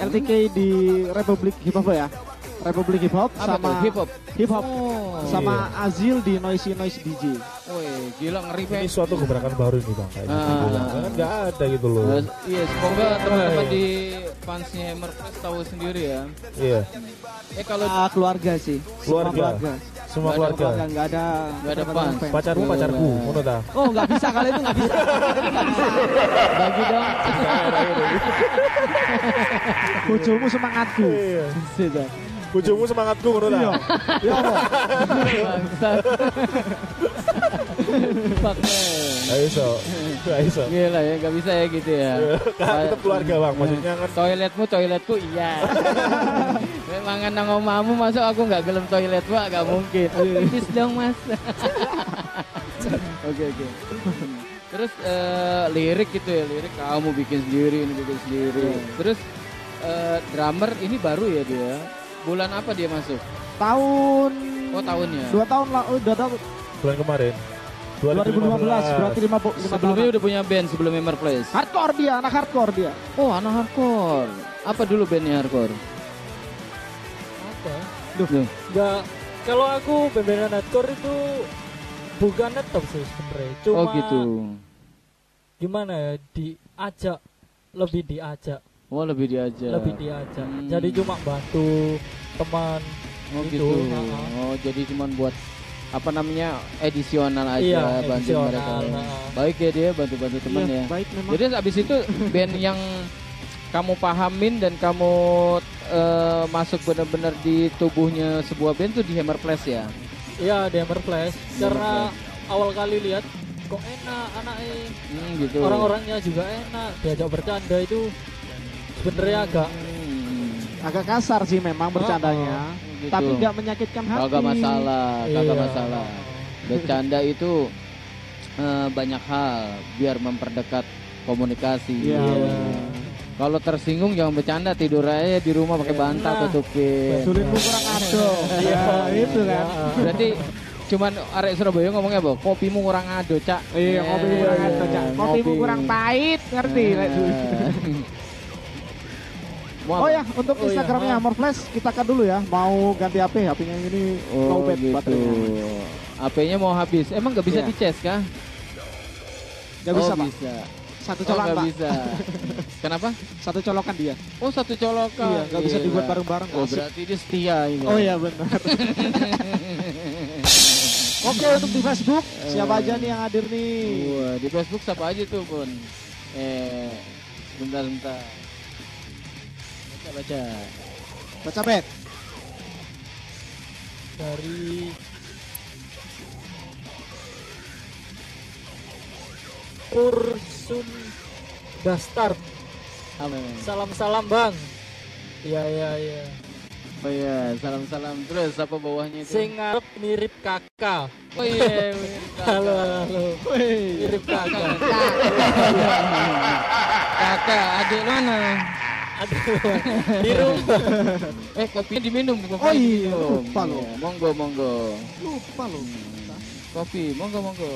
LTK di Republik Hip Hop ya. Republik Hip Hop Apa sama? Hip hop. Hip Hop Oh. sama Azil di Noisy Noise DJ. Woi, gila ngeri, Ini suatu gebrakan baru nih, Bang. Kayak gitu. Ah. Bang. Kan nggak ada gitu loh. Iya, semoga teman-teman di fansnya Hammer Press tahu sendiri ya. Iya, Eh kalau Ah, keluarga sih. Semua Keluarga. Semua ada keluarga. Keluarga nggak ada Nggak ada fans. Pacarmu pacarku, ngono ta? Oh nggak bisa kalau itu nggak bisa. bagi dong. Bojomu semangatku. Iya. Bojomu semangatku ngono ta. Iya. Ya? Bangsat. Fuck. Ayo iso. Ayo iso. Gila ya, nggak bisa ya gitu ya. Kan tetap keluarga bang, maksudnya kan Toiletmu, toiletku, iya. Memang nang omamu masuk aku nggak gelem toilet pak, nggak mungkin. Please dong mas. Oke oke. Terus eh, lirik gitu ya, lirik kamu bikin sendiri, ini bikin sendiri. Terus eh, drummer ini baru ya dia. Bulan apa dia masuk? Tahun Oh tahunnya. dua tahun lah, oh, dua tahun bulan kemarin. 2015 berarti lima, bu- lima Sebelumnya tahun. udah punya band sebelum Hammer Place. Hardcore dia, anak hardcore dia. Oh anak hardcore. Apa dulu bandnya hardcore? Apa? Duh. Enggak. Kalau aku band hardcore itu bukan netop sih sebenarnya. Cuma Oh gitu. gimana ya diajak lebih diajak, Oh lebih diajak. lebih diajak. Hmm. Jadi cuma bantu teman Oh gitu, gitu. Oh jadi cuman buat apa namanya edisional aja Iya, bantu edisional, mereka. ha-ha. Baik ya dia bantu-bantu teman Iya, ya. Baik memang. Jadi abis itu band yang kamu pahamin dan kamu eh, masuk benar-benar di tubuhnya sebuah band tuh di Hammer Place ya. Iya, Hammer Flash. Hammer Karena awal kali lihat kok enak anaknya Hmm, gitu. orang-orangnya juga enak diajak bercanda itu sebenarnya agak Hmm, Agak kasar sih memang bercandanya, gitu. tapi nggak menyakitkan hati. Kagak masalah, kagak Iya. masalah. Bercanda itu eh, banyak hal biar memperdekat komunikasi. Iya. Kalau tersinggung jangan bercanda, tidur aja di rumah pakai bantal Nah. tutupin. Sulitmu kurang ado. Iya, itu kan. Berarti cuman arek Surabaya ngomongnya apa? Kopimu kurang ado, Cak. Iya, kopimu kurang ado, Cak. Kopimu kurang pahit, ngerti? Mau Oh ya, untuk Oh, iya. Instagramnya Hammer Flash kita kan dulu ya. Mau ganti HP, HP-nya yang ini Oh, lowbat gitu. baterainya. HP-nya mau habis. Emang nggak bisa Iya. dicas kah? Gak bisa, oh, Pak. bisa. Satu Oh, colokan, nggak Pak. bisa. Kenapa? Satu colokan dia. Oh, satu colokan. Iya, nggak bisa dibuat bareng-bareng. Oh, Asik. berarti dia setia ini. Oh iya benar. Oke untuk di Facebook siapa aja nih yang hadir nih? Wah, di Facebook siapa aja tuh, Bun? Eh, bentar bentar. Baca baca. Bet. dari Ursun Dastar. Emang? Salam-salam, Bang. Iya, iya, iya. Oh iya, salam-salam terus apa bawahnya itu? Sing ngarep mirip kakak. Oh iya, mirip kakak. Halo, halo. Mirip kakak. kakak, adik mana? Rumah. Eh, kopinya diminum, kopi Oh iya, diminum. lupa loh. Iya, Monggo, monggo. Lupa loh. Kopi, monggo, monggo.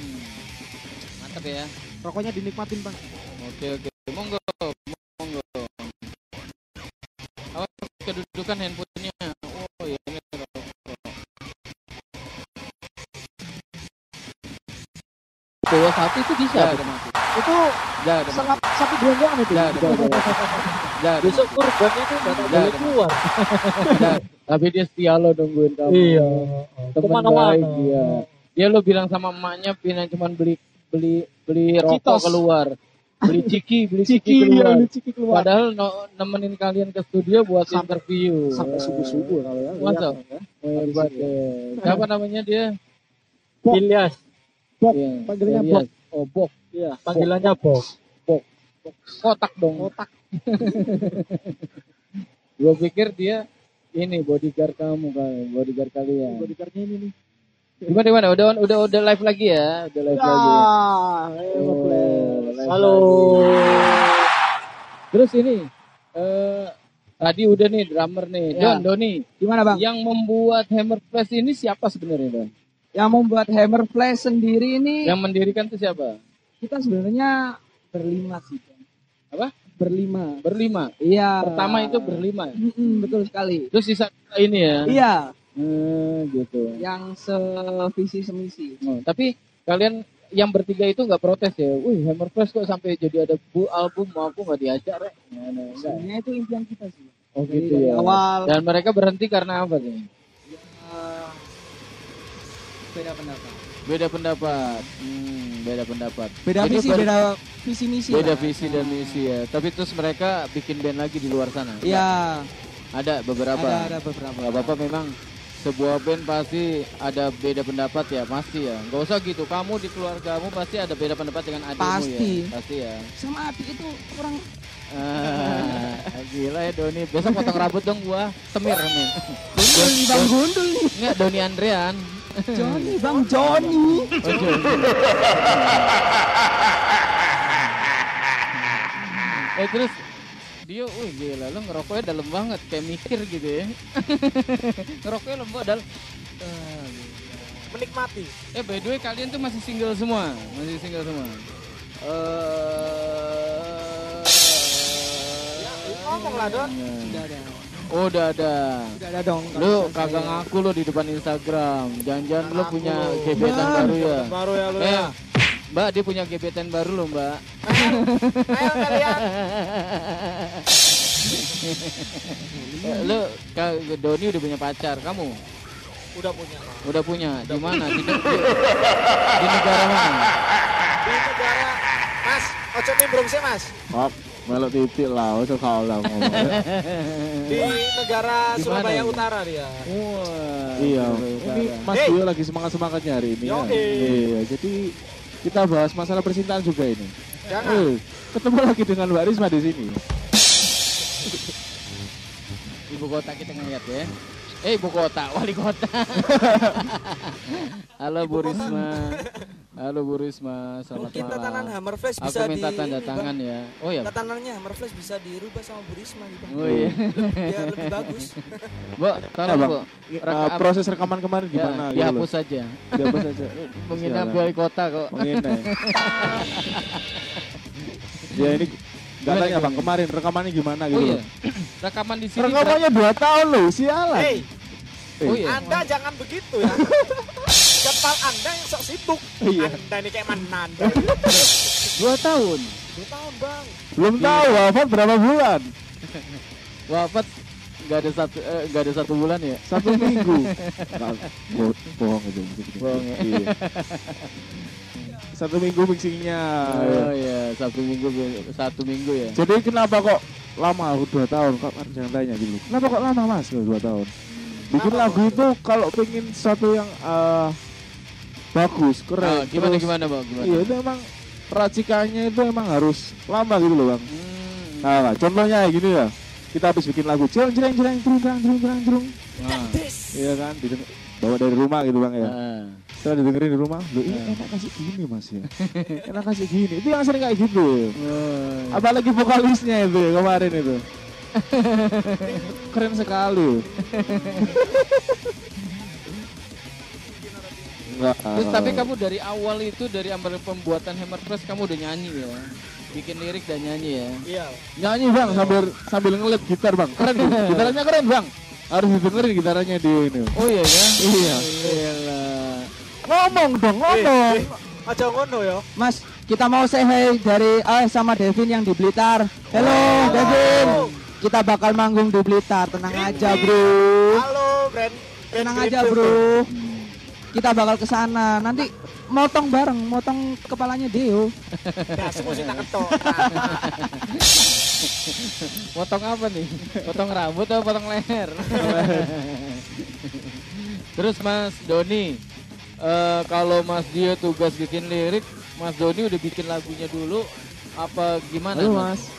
Hmm. Mantap ya. Rokoknya dinikmatin bang. Oke oke, monggo, monggo. Awas kedudukan handphonenya. Oh ya ini rokok. Bawa satu itu bisa otomatis. Itu ada. sangat satu gelonggongan itu. Nggak ada. Besok kurbannya tuh nggak boleh ada. keluar. Nggak. Tapi dia setia lo nungguin kamu. Iya. Teman baik dia. Dia lo bilang sama emaknya pindah cuman beli beli beli rokok keluar. Beli ciki, beli ciki, Ciki keluar. ya, ciki keluar. Padahal no- nemenin kalian ke studio buat Sampai- interview. Sampai subuh subuh kalau ya. Masa? ya. Hebat. Siapa namanya dia? Ilyas, Bob, Iya, panggilannya Elias. Oh, Bok. Iya. panggilannya Bob. Kotak dong. Otak. Gue pikir dia ini bodyguard kamu kan, bodyguard kalian. Bodyguardnya ini nih. Gimana gimana? Udah udah udah live lagi ya? Udah live lagi. Ah, Hammer Oh, Flash. live Halo. lagi. Terus ini eh tadi udah nih drummer nih, Ya. Don Doni. Gimana bang? Yang membuat Hammer Flash ini siapa sebenarnya Don? Yang membuat Hammer Flash sendiri ini Yang mendirikan itu siapa? Kita sebenarnya berlima sih. Bang. Apa? Berlima. Berlima. Iya. Pertama itu berlima. Mm-mm, betul sekali. Terus sisa ini ya. Iya, Hmm, gitu. yang sevisi semisi. Oh, tapi kalian yang bertiga itu nggak protes ya? Wih, Hammer Flash kok sampai jadi ada bu album mau aku nggak diajak, Rek? Nah, nah. Sebenarnya itu impian kita sih. Oh Jadi gitu ya. awal Dan mereka berhenti karena apa sih? eh, beda pendapat. Beda pendapat. Hmm, beda pendapat. Beda Jadi visi, beda visi misi. beda lah. visi dan misi ya. Tapi terus mereka bikin band lagi di luar sana. Iya, Ada beberapa. ada ada beberapa. Gak apa-apa memang sebuah band pasti ada beda pendapat ya pasti ya. Gak usah gitu. Kamu di keluargamu pasti ada beda pendapat dengan adikmu Pasti. ya. Pasti ya. Sama adik itu kurang Ah, gila ya Doni. Besok potong rambut dong gua. Semir nih bang gundul nih. Enggak Doni Andrean. Johnny bang Johnny. Oh, Joni. eh terus dia, wih gila lo ngerokoknya dalam banget kayak mikir gitu ya. ngerokoknya lembut dalam. Ah. Menikmati. Eh by the way kalian tuh masih single semua, masih single semua. Eh, ngomong lah, Don. Udah ada. Oh, udah ada. Udah ada dong. Lu kagak ngaku lo di depan Instagram. Jangan-jangan lo Ngaku punya lu. gebetan baru ya. Baru ya lu Eh, ya. Mbak dia punya gebetan baru loh, Mbak. Ayo kalian. Lu Kak Doni udah punya pacar, kamu Udah punya. udah punya. Di mana? Di, di, di negara mana? Di negara Mas, ojo nimbrung sih Mas. Kok melok titik lah, ojo kau lah ngomong. Di negara Surabaya mana? Utara dia. Wah. Iya, ini Mas Hey. Dio lagi semangat-semangatnya hari ini ya. Iya, jadi kita bahas masalah percintaan juga ini. Jangan. Eh, ketemu lagi dengan Mbak Risma di sini. Ibu kota kita ngeliat ya. Eh ibu kota, wali kota. Halo Bu Risma. Halo Bu Risma, selamat Mungkin tatanan malam. Hammerflash Aku bisa minta di tanda tangan ya. Oh ya. Tatanannya Hammerflash bisa dirubah sama Bu Risma gitu. Oh iya. Biar lebih bagus. Bu, tolong Bang. Bu. Eh, proses rekaman kemarin Ya, gimana gitu dihapus saja. Dihapus saja. Menghina Sialan. wali kota kok. Menghina. ya ini Gak tanya bang kemarin rekamannya gimana Oh gitu iya. loh. Rekaman di sini. Rekamannya 2 tahun loh, sialan. Hei, Eh, Oh iya. Anda jangan begitu ya. Kepal Anda yang sok sibuk. Iya. Anda ini kayak mana Anda? Dua tahun. Dua tahun bang. Belum tahu wafat berapa bulan? Wafat nggak ada satu eh, nggak ada satu bulan ya. Satu minggu. Bo- bohong itu. Bohong ya? Iya. Satu minggu mixingnya. Oh iya, satu minggu satu minggu ya. Jadi kenapa kok lama dua tahun? Kok kan jangan tanya gitu. Kenapa kok lama mas dua tahun? Bikin Kenapa lagu itu kalau pengen sesuatu yang eh, bagus oh, keren nah, gimana Terus, gimana bang? Gimana? iya itu emang racikannya itu emang harus lama gitu loh bang. Hmm. nah contohnya kayak gini ya kita habis bikin lagu jereng jereng jereng jereng jereng jereng jereng jereng nah. iya kan Dideng bawa dari rumah gitu bang ya. Nah. setelah didengerin di rumah lo ini nah. enak kasih gini mas ya. Enak kasih gini. Itu yang sering kayak gitu ya. nah. apalagi vokalisnya itu ya, kemarin itu. Keren sekali. Enggak. Terus tapi kamu dari awal itu dari ambil pembuatan Hammer Press kamu udah nyanyi ya. Bikin lirik dan nyanyi ya. Iya. nyanyi bang sambil sambil ngelit gitar bang. Keren. Gitarnya keren bang. Harus didengerin gitarnya di ini. Oh iya ya. Iya. Iyalah. Ngomong dong, ngomong. Eh, eh, Aja ngono ya. Mas, kita mau say hi dari ah sama Devin yang di Blitar. Halo Devin. Kita bakal manggung di Blitar. Tenang aja, Bro. Halo, Brand. Tenang aja, Bro. Kita bakal ke sana. Nanti motong bareng, motong kepalanya Deo. Ya, tak ketok. Potong apa nih? Potong rambut atau potong leher? Terus Mas Doni, eh, kalau Mas Dio tugas bikin lirik, Mas Doni udah bikin lagunya dulu, apa gimana? Halo mas.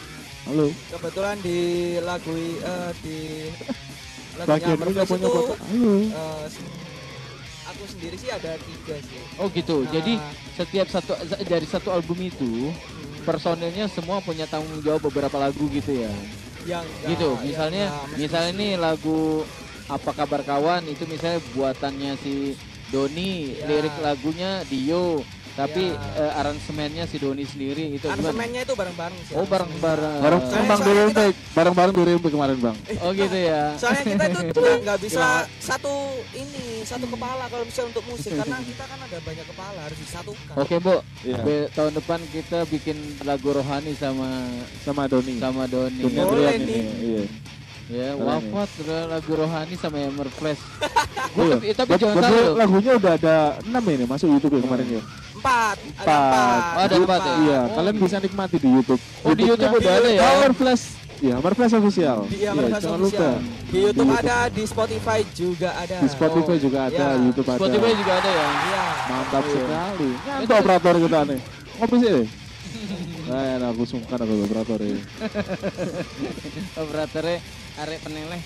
Halo. Kebetulan di lagu eh, di lagunya Bagian punya. Halo. eh, aku sendiri sih ada tiga sih. Oh gitu. Nah. Jadi setiap satu dari satu album itu personilnya semua punya tanggung jawab beberapa lagu gitu ya. Yang enggak, gitu. yang Misalnya enggak, misalnya nih lagu apa kabar kawan itu misalnya buatannya si Doni, Ya. lirik lagunya Dio, tapi Ya. eh, aransemennya si Doni sendiri itu? Aransemennya itu bareng-bareng sih. Oh bareng-bareng. Bareng Soalnya- bang soalnya Rempe. Bareng-bareng Rempe kemarin bang. Oh gitu ya. Soalnya kita itu nggak nggak bisa satu ini satu kepala kalau misalnya untuk musik karena kita kan ada banyak kepala harus disatukan. Oke Bu, Iya. Be- tahun depan kita bikin lagu rohani sama Sama Doni. sama Doni. Doni Boleh nih. ini. Iya. Ya, Keren wafat udah lagu rohani sama Hammer Flash. Iya. tapi, tapi jangan gue loh. lagunya udah ada 6 ini masuk YouTube ya kemarin ya. Empat empat. Ada Empat. empat. Oh, ada empat ya? Iya, Oh. kalian bisa nikmati di YouTube. Oh, di YouTube udah ada ya? Hammer Flash. Iya, Hammer Flash official. Iya, mereka jangan official. lupa. Di YouTube Di ada, di Spotify juga ada. Di Spotify juga ada, Iya. YouTube ada. Spotify juga ada ya. Iya. Mantap Iya. sekali. Ngantuk operator kita nih. Ngopi sih. Nah, aku sungkan aku operator ya. Operatornya arek peneleh.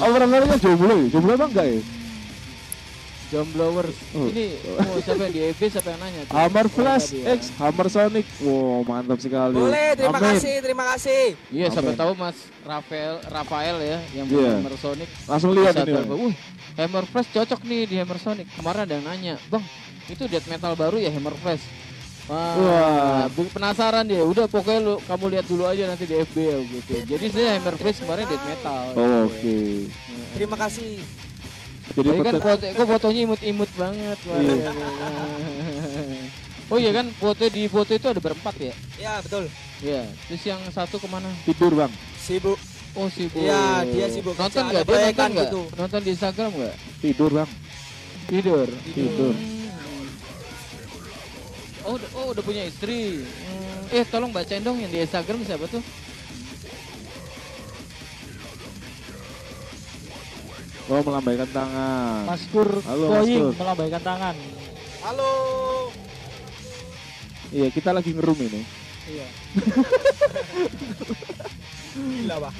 Operatornya jomblo ya? Jomblo apa enggak ya? Jomblowers. Oh. Ini oh, siapa yang di FB siapa yang nanya? tuh? Hammer Oh, Flash ya. X Hammer Sonic. Wow, mantap sekali. Boleh, terima Amin. kasih, terima kasih. Iya, siapa Amin. tahu Mas Rafael Rafael ya yang Iya. punya Hammer Sonic. Langsung lihat ini. Wih, Hammer Flash cocok nih di Hammer Sonic. Kemarin ada yang nanya, Bang, itu death metal baru ya Hammer Flash? Wah, Wah. bu- penasaran dia. Udah pokoknya lu kamu lihat dulu aja nanti di FB ya gitu. Jadi saya Hammer Flash kemarin death metal. Oh, Oke. Terima kasih. Jadi Tapi kan foto- kok fotonya imut-imut banget. Wah, Iya. iya, iya. Oh iya kan foto di foto itu ada berempat ya? Ya, betul. Iya. Terus yang satu ke mana? tidur bang. Sibuk. Oh sibuk. Iya, dia sibuk Nonton nggak? Dia nonton nggak? gitu. Nonton di Instagram nggak? Tidur bang. Tidur. Tidur. Oh, udah- oh udah punya istri. Hmm, Eh tolong bacain dong yang di Instagram siapa tuh? Oh melambaikan tangan. Maskur Halo, Koying Maskur. melambaikan tangan. Halo. Iya kita lagi ngerum ini. Iya. Gila, Pak.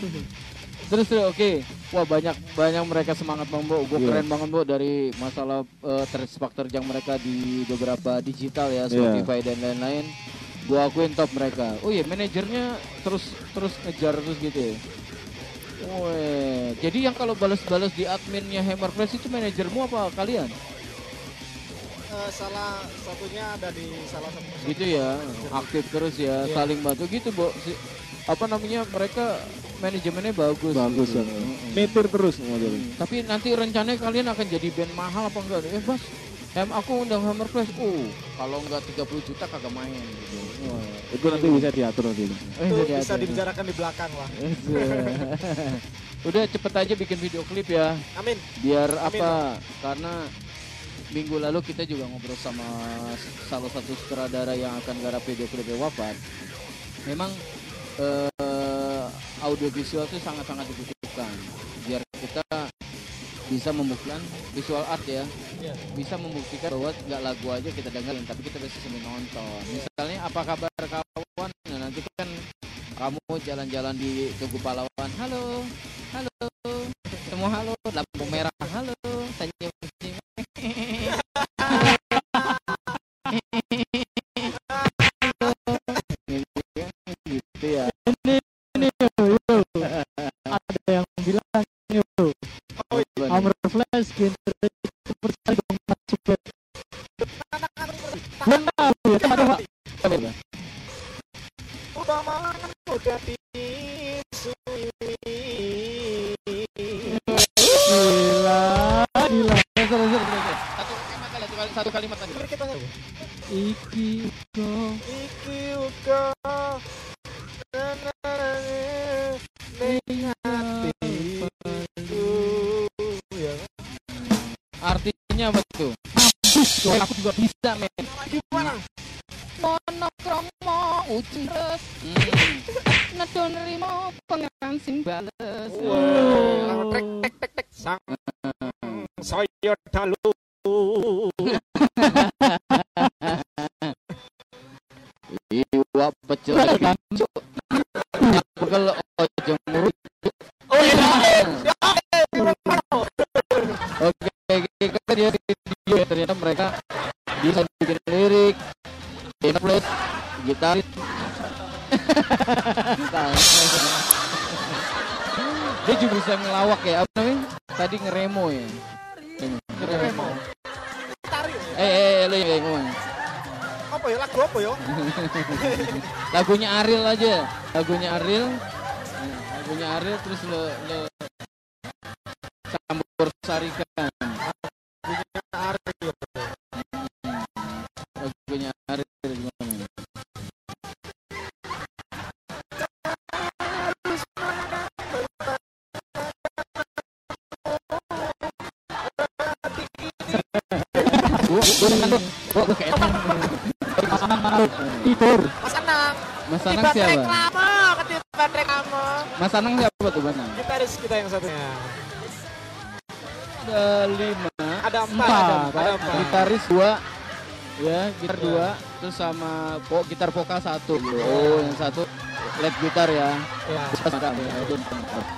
Terus terus oke. Wah banyak banyak mereka semangat bang Bo. Gue Iya. keren banget Bo dari masalah uh, tersepak terjang mereka di beberapa digital ya Iya. Spotify dan lain-lain. Gue akuin top mereka. Oh iya manajernya terus terus ngejar terus gitu ya. Jadi yang kalau balas-balas di adminnya Hammer Flash itu manajermu apa kalian? Eh, salah satunya ada di salah satu Gitu ya, aktif terus ya, Iya. saling bantu gitu, Bo. Si- apa namanya mereka manajemennya bagus. Bagus gitu. Mm-mm. Meter terus model. Hmm, Tapi nanti rencananya kalian akan jadi band mahal apa enggak? Eh bos, em aku undang Hammer Flash. Oh, kalau enggak 30 juta kagak main gitu. Wah. Itu nanti bisa diatur nanti. Eh, itu bisa dibicarakan di belakang lah. Udah cepet aja bikin video klip ya. Amin. Biar Amin, apa? Karena minggu lalu kita juga ngobrol sama salah satu sutradara yang akan garap video klipnya wafat. Memang eh, audiovisual itu sangat-sangat dibutuhkan biar kita bisa membuktikan visual art ya Iya. bisa membuktikan bahwa nggak lagu aja kita dengerin tapi kita bisa sambil nonton misalnya apa kabar kawan nah nanti kan kamu jalan-jalan di Tugu Pahlawan halo halo semua halo lampu merah halo gitu ya yo, Hammer Flash genre Iki bisa ngelawak ya, apa namanya? Tadi ngeremo ya. Ngeremo. Eh, eh, eh, lu yang ngomong. Apa ya lagu apa ya? Lagunya Ariel aja, lagunya Ariel. Nah, lagunya Ariel terus lo lo campur sarikan. Mas Anang siapa? Reklame, ketiban reklame. Mas Anang siapa tuh Mas Anang? Gitaris kita yang satunya. Ada lima. Ada empat. Empat. Ada empat. Ada empat. Gitaris dua. Ya, gitar dua, terus sama po, gitar vokal satu. Oh, yang satu lead gitar ya. Ya.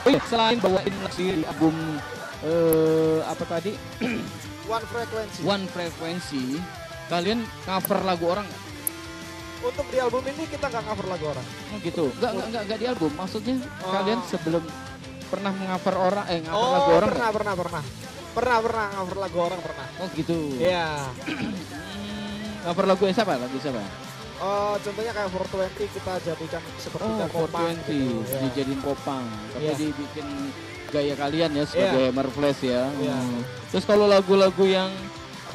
Oh, iya, selain bawain di album eh apa tadi? One frequency. One Frequency, kalian cover lagu orang nggak? Untuk di album ini kita nggak cover lagu orang. Oh gitu. Enggak enggak enggak, di album. Maksudnya Oh. kalian sebelum pernah mengover orang eh cover Oh, lagu orang pernah, nggak? pernah, pernah. Pernah, pernah cover lagu orang pernah. Oh gitu. Iya. Hmm, cover lagu siapa? Lagu siapa? Oh, contohnya kayak 420 kita jadikan seperti Oh, 420 gitu. Ya. dijadiin popang. Tapi Iya. dibikin gaya kalian ya sebagai Hammer Flash ya. Iya. Hmm. Terus kalau lagu-lagu yang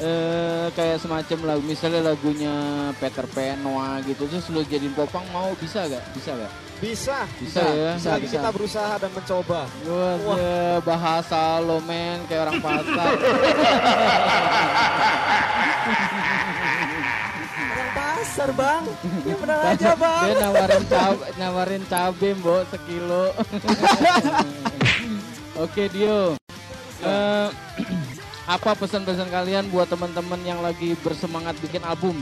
eh, kayak semacam lagu misalnya lagunya Peter Pan, Noah gitu terus lu jadiin popang mau bisa gak? Bisa gak? Bisa. Bisa, ya. Selagi kita berusaha dan mencoba. Wah, ya, bahasa lo men kayak orang pasar. Orang pasar bang. Ya benar aja bang. Dia nawarin cabe, nawarin cabe mbok sekilo. Oke Dio. Eh, apa pesan-pesan kalian buat teman-teman yang lagi bersemangat bikin album?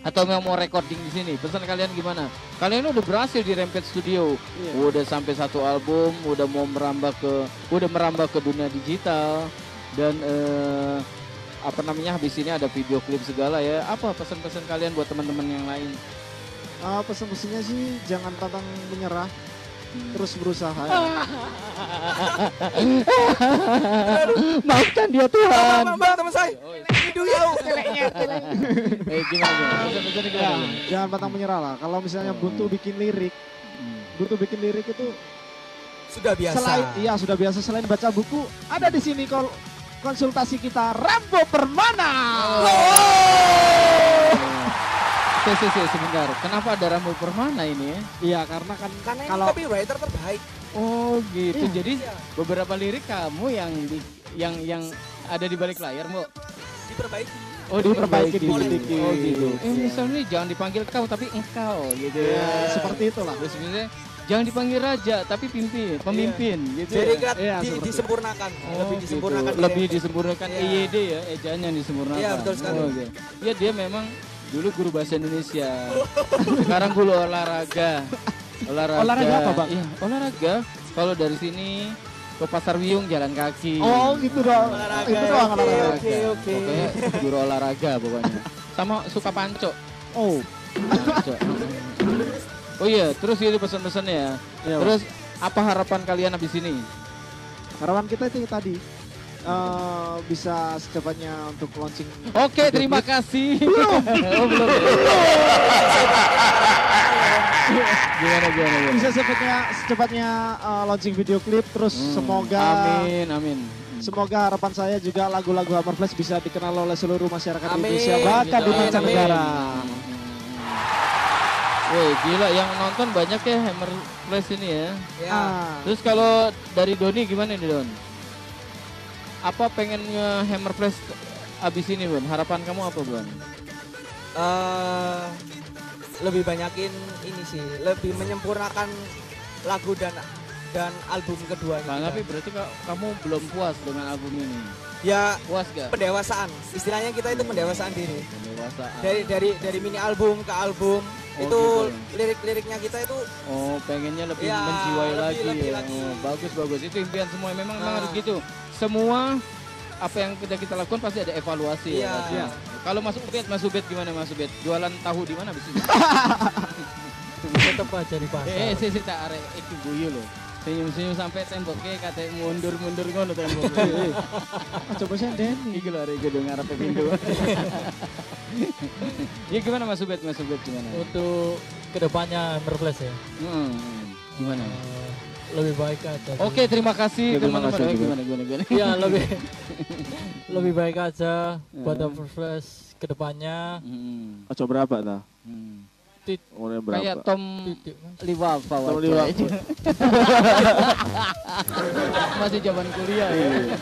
Atau yang mau recording di sini? Pesan kalian gimana? Kalian udah berhasil di Rampage Studio. Udah sampai satu album, udah mau merambah ke udah merambah ke dunia digital dan eh, apa namanya habis ini ada video klip segala ya. Apa pesan-pesan kalian buat teman-teman yang lain? Ah, pesan-pesannya sih jangan pantang menyerah, terus berusaha. Maafkan dia Tuhan. Teman saya. Hidup ya. Eh gimana gimana? jangan pantang menyerah lah. Kalau misalnya butuh bikin lirik, Hmm. butuh bikin lirik itu Sudah biasa. selain iya sudah biasa selain baca buku, ada di sini kol konsultasi kita Rambo Permana. Sih, sih, sih, sebentar. Kenapa ada rambut permana ini ya? Iya, karena kan Karena ini kalau copywriter terbaik. Oh gitu. Iya. Jadi beberapa lirik kamu yang di, yang yang ada di balik layar, Mbok. Diperbaiki. Oh, diperbaiki diperbaiki. dikit-dikit. Oh gitu. Eh, Iya. misalnya jangan dipanggil kau tapi engkau gitu ya, ya. seperti itulah. Terus misalnya jangan dipanggil raja tapi pimpin, pemimpin gitu. Jadi ya. kan Iya, di- disempurnakan. Oh, lebih gitu. disempurnakan. Lebih Iya. disempurnakan Iya. EYD ya, ejaan yang disempurnakan. Iya, betul sekali. Oh, oke. Ya dia memang dulu guru bahasa Indonesia. Sekarang guru olahraga. Olahraga. Olahraga apa, Bang? Iya, olahraga. Kalau dari sini ke Pasar Wiyung jalan kaki. Oh, gitu dong. Olahraga, Itu doang Oke, olahraga. oke, oke. Pokoknya guru olahraga pokoknya. Sama suka panco. Oh, Panco. Oh iya, terus ini pesan-pesannya ya. Iya. Terus apa harapan kalian habis ini? harapan kita itu tadi eh, bisa secepatnya untuk launching. Oke, terima kasih. oh, belum. gimana, gimana, gimana? Bisa secepatnya secepatnya eh, launching video klip terus Hmm, semoga Amin, amin. Semoga harapan saya juga lagu-lagu Hammer Flash bisa dikenal oleh seluruh masyarakat Amin. Indonesia bahkan di mancanegara. Woi, gila yang nonton banyak ya Hammer Flash ini ya. Ya. Ah, Terus kalau dari Doni gimana nih Don? Apa pengennya Hammer Flash abis ini Bun? Harapan kamu apa Bun? eh lebih banyakin ini sih, lebih menyempurnakan lagu dan dan album keduanya. Nah, tapi berarti ka- kamu belum puas dengan album ini? Ya Puas gak? pendewasaan. Istilahnya kita itu pendewasaan diri. Pendewasaan. Dari dari dari mini album ke album Oh, itu gitu. lirik-liriknya kita itu Oh, pengennya lebih Ya, menjiwai lebih- lagi lebih ya. lagi. Oh, bagus bagus. Itu impian semua. Memang memang Nah. harus gitu. Semua apa yang kita kita lakukan pasti ada evaluasi Iya. ya. pasti. Iya. Kalau masuk Ubed, Mas Ubed gimana Mas Ubed? Jualan tahu di mana bisa? Tetap aja di pasar. eh, sih sih tak arek iki guyu loh. Senyum-senyum sampai tembok ke kate mundur-mundur ngono tembok. Eh, coba saya Den. Iki lho arek gedung ngarepe pintu. Ya gimana Mas Ubed? Mas Ubed gimana? Untuk ke depannya Hammer Flash ya. Hmm, gimana? Eh, lebih baik aja. Oke, terima kasih Ya, terima teman-teman. kasih Eh, juga. Gimana gimana gimana? Iya lebih lebih baik aja buat. Hammer Flash ke depannya. Hmm, Ojo berapa ta? hmm. Tit- Umurnya Kayak berapa? Tom Liwafa Tom. Liwafa. Masih zaman kuliah ya. Iya.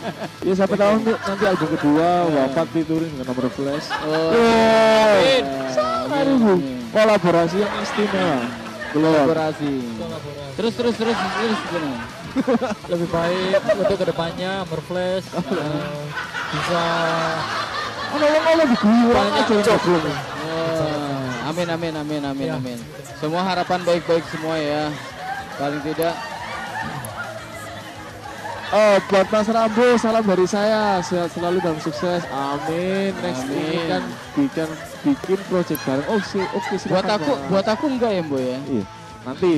Ya siapa tahu nanti, nanti album kedua wafat diturin dengan nomor flash. Oh. Amin. Bu. Kolaborasi yang istimewa. Kolaborasi. Terus terus terus terus gimana? lebih baik untuk ke depannya Merflash eh, bisa Ngomong-ngomong di gua aja. Oh, amin amin amin amin Ya. amin. Semua harapan baik-baik semua ya. Paling tidak Oh, buat Mas Rambo, salam dari saya. Sehat selalu dan sukses. Amin. Next Amin. ini kan bikin bikin project bareng. Oh, sih, oke silakan. buat aku Mas. buat aku enggak ya, Boy ya. Iya. Nanti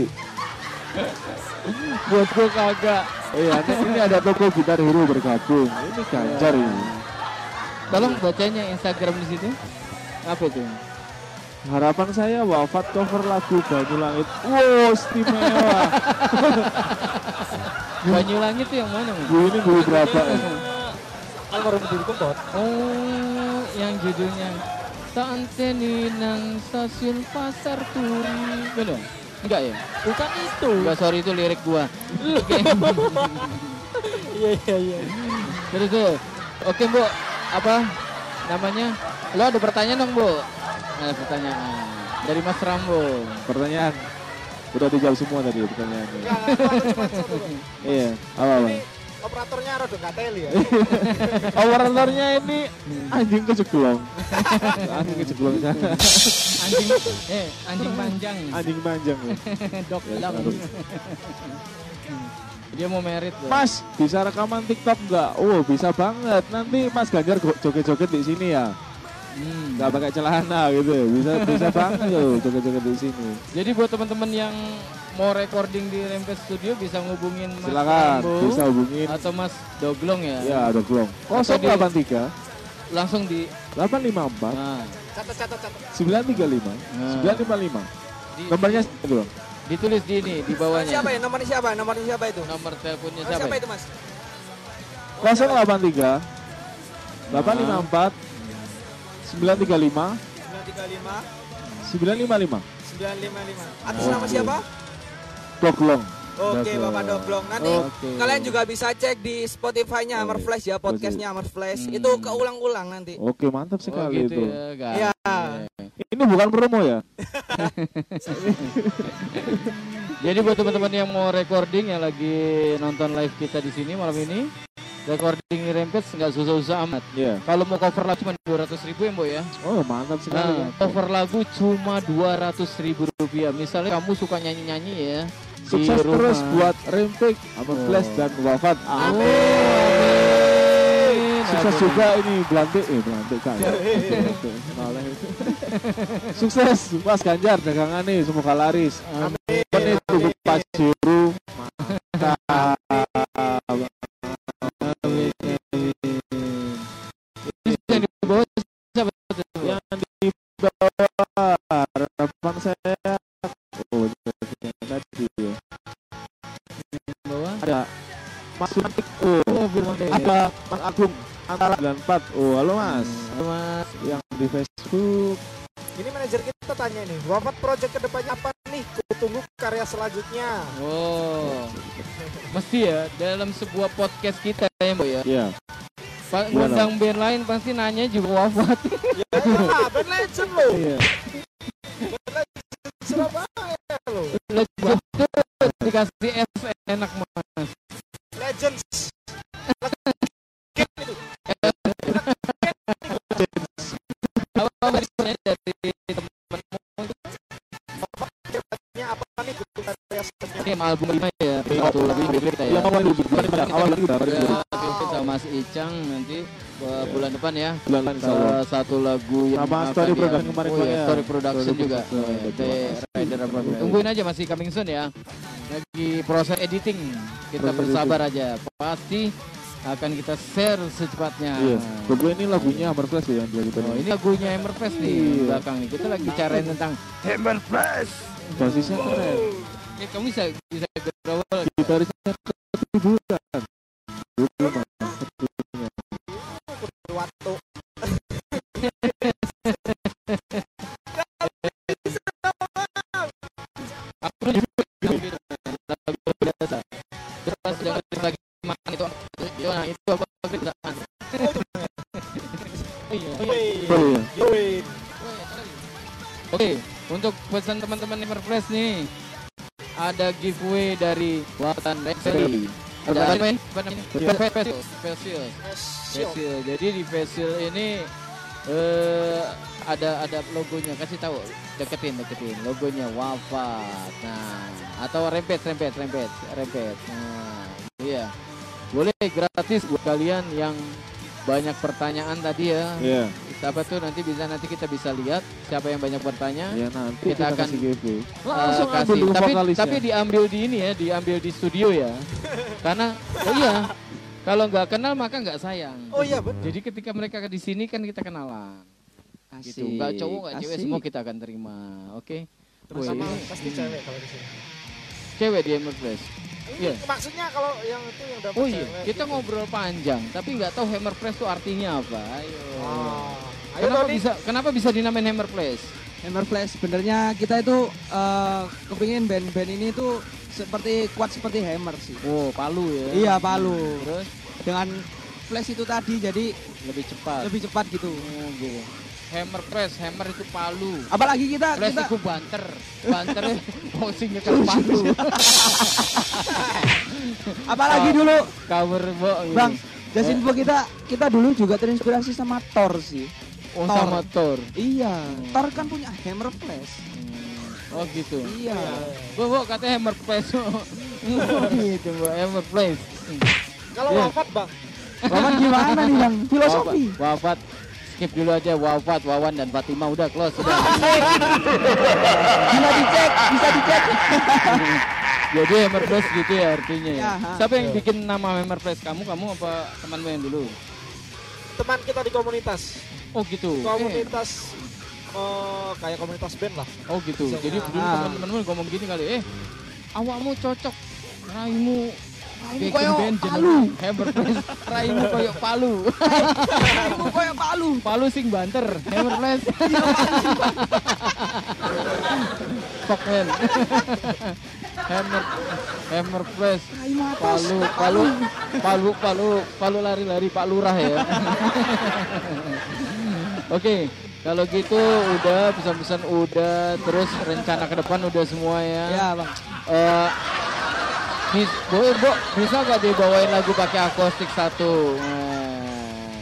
buat gua kagak. Iya, nanti ini ada toko gitar hero bergabung. Ini ganjar ini. Tolong bacanya Instagram di situ. Apa itu? Harapan saya wafat cover lagu Banyu Langit. Wow, istimewa. Banyu Langit itu yang mana? Gue ini gue berapa? almarhum diri kempot Oh, yang judulnya Tanteni nang stasiun pasar turi. Benar? Enggak ya? bukan itu Enggak, sorry itu lirik gua. Oke. iya iya iya Terus tuh. Oke, Bu. Apa namanya? Lo ada pertanyaan dong, Bu? Ada pertanyaan dari Mas Rambo. Pertanyaan. Udah dijawab semua tadi pertanyaannya. Iya, apa apa? Operatornya rada gak teli ya. Operatornya ini anjing keceglong. anjing keceglong sana. Anjing eh anjing panjang. Anjing panjang. ya. Dok Ya, taruh. Dia mau merit. Mas, bisa rekaman TikTok nggak? Oh, bisa banget. Nanti Mas Ganjar joget-joget di sini ya. Hmm. Nggak pakai celana gitu ya. Bisa bisa banget loh joget-joget di sini. Jadi buat teman-teman yang mau recording di Rempes Studio bisa ngubungin Mas Silakan, Rambo bisa hubungin. atau Mas Doglong ya. Ya, di- 083 Langsung di 854 nah, Catat catat catat. 935 Nah. 955. di, Nomornya itu dong. ditulis di ini di bawahnya. Siapa ya? Nomornya siapa? Nomornya siapa itu? Nomor teleponnya Nomor siapa? siapa ya? itu, Mas? 083 854 935 935 955 955. Atas nama siapa? Doglong. Oke, Doglong. Bapak Doblong. Nanti Oke. kalian juga bisa cek di Spotify-nya Hammer Flash ya, podcastnya Hammer Flash. Hmm. Itu keulang-ulang nanti. Oke, mantap Oh sekali gitu itu. ya. Iya. Ini bukan promo ya? Jadi buat teman-teman yang mau recording yang lagi nonton live kita di sini malam ini, recording di Rempes nggak susah-susah amat. Iya. Kalau mau cover lagu cuma 200 ribu ya, Mbok ya. Oh, mantap sekali. Nah, cover lagu cuma 200 ribu rupiah. Misalnya kamu suka nyanyi-nyanyi ya. di Sukses rumah. terus buat Rempik, Abang Oh. Flash dan Wafat. Amin. Sukses Amin. juga ini Belantik, eh Belantik kan. Noleh. Sukses Mas Ganjar dagangannya semoga laris. Amin. Ini tutup Pajero. Mantap. Saya oh yang tadi ya. Di bawah. ada Mas Manik oh Oh, ada Mas Agung antara 94 oh halo Mas Halo, Mas. yang di Facebook Ini manajer kita tanya nih, wafat project ke depannya apa nih? Kutunggu karya selanjutnya. Oh. Mesti ya dalam sebuah podcast kita ya, Mbok ya. ya Pa- Gimana? ngundang band lain pasti nanya juga wafat. Ya, ya, band legend loh. iya Surabaya tuh dikasih S enak ini album lima ya. Satu lagu yang kita ya. yang awal dulu bulan awal lagi baru sama Mas Icang nanti uh, bulan depan ya. bulan. Salah satu lagu yang Sama akan Story dia- Production kemarin oh, ya. Story Production Story juga. Oh, Tungguin aja masih coming soon ya. Lagi proses editing. Kita bersabar aja. Pasti akan kita share secepatnya. iya berdua ini lagunya Hammer Flash ya yang gitu Oh, ini lagunya Hammerfest nih Iya. belakang nih. Kita lagi bicarain tentang Hammerfest. basisnya keren ya kamu bisa bisa gerobol gitarisnya satu bulan waktu lagi itu itu itu Oke, untuk pesan teman-teman Everfresh nih, ada giveaway dari Watan Rexy. Ada apa namanya? Facial. Facial. Facial. Jadi di facial ini eh ada ada logonya kasih tahu deketin deketin logonya wafat nah atau rempet rempet rempet rempet nah iya boleh gratis buat kalian yang banyak pertanyaan tadi ya Iya. siapa tuh nanti bisa nanti kita bisa lihat siapa yang banyak bertanya Ya nanti Kita kita, akan, kasih. Eh, Langsung ambil kasih. dulu Tapi tapi diambil di ini ya, diambil di studio ya. Karena oh iya, kalau nggak kenal maka nggak sayang. Oh iya benar. Jadi ketika mereka di sini kan kita kenalan. Gitu. Nggak cowok nggak cewek asik. semua kita akan terima. Oke. Terus Wih, sama pasti cewek kalau di sini. cewek di Press. Ini Iya. Maksudnya kalau yang itu yang dapat Oh iya, cewek kita gitu. ngobrol panjang, tapi nggak tahu Hammer Press itu artinya apa. Ayo. Ah. Ayo Kenapa Tony. bisa kenapa bisa dinamain Hammer Press? Hammer Flash sebenarnya kita itu eh, kepingin band-band ini tuh seperti kuat seperti Hammer sih. Oh, Palu ya. Iya Palu. Terus Dengan Flash itu tadi jadi lebih cepat. lebih cepat gitu. Oh, gitu. Hammer Press, Hammer itu Palu. Apalagi kita Flash kita itu banter, banternya posisinya ke palu. apalagi dulu Cover bo. Bang Jasinfo kita kita dulu juga terinspirasi sama Thor sih. oh, Thor. sama Thor. Iya, Thor kan punya Hammer Flash. Hmm, Oh gitu. Iya. Bu, bu, katanya Hammer Press. Oh, gitu, bu, Hammer Press. Kalau Iya. wafat bang, Wawan gimana nih Bang? Filosofi. Wafat, wafat. Skip dulu aja Wafat, Wawan dan Fatima udah close sudah. Bisa dicek, bisa dicek. Jadi Hammer Press gitu ya artinya ya. Ya. Siapa yang bikin nama Hammer Press? Kamu, kamu apa temanmu yang dulu? teman kita di komunitas, Oh gitu. Komunitas eh, kayak komunitas band lah. Oh gitu. Bisa Jadi dulu Ah. teman-teman ngomong gini kali, eh awakmu cocok, raimu bikin koyo Palu. Hammer Press, raimu koyo palu. Ibu koyo Palu. palu sing banter, Hammer Press. Man. Hammer Hammer Press. Palu, palu, palu, palu, palu lari-lari Pak Lurah ya. Oke, kalau gitu udah pesan-pesan udah, terus rencana ke depan udah semua ya. Ya Bang. Eh, bis, Bo, Bo, bisa gak dibawain lagu pakai akustik satu? Nah,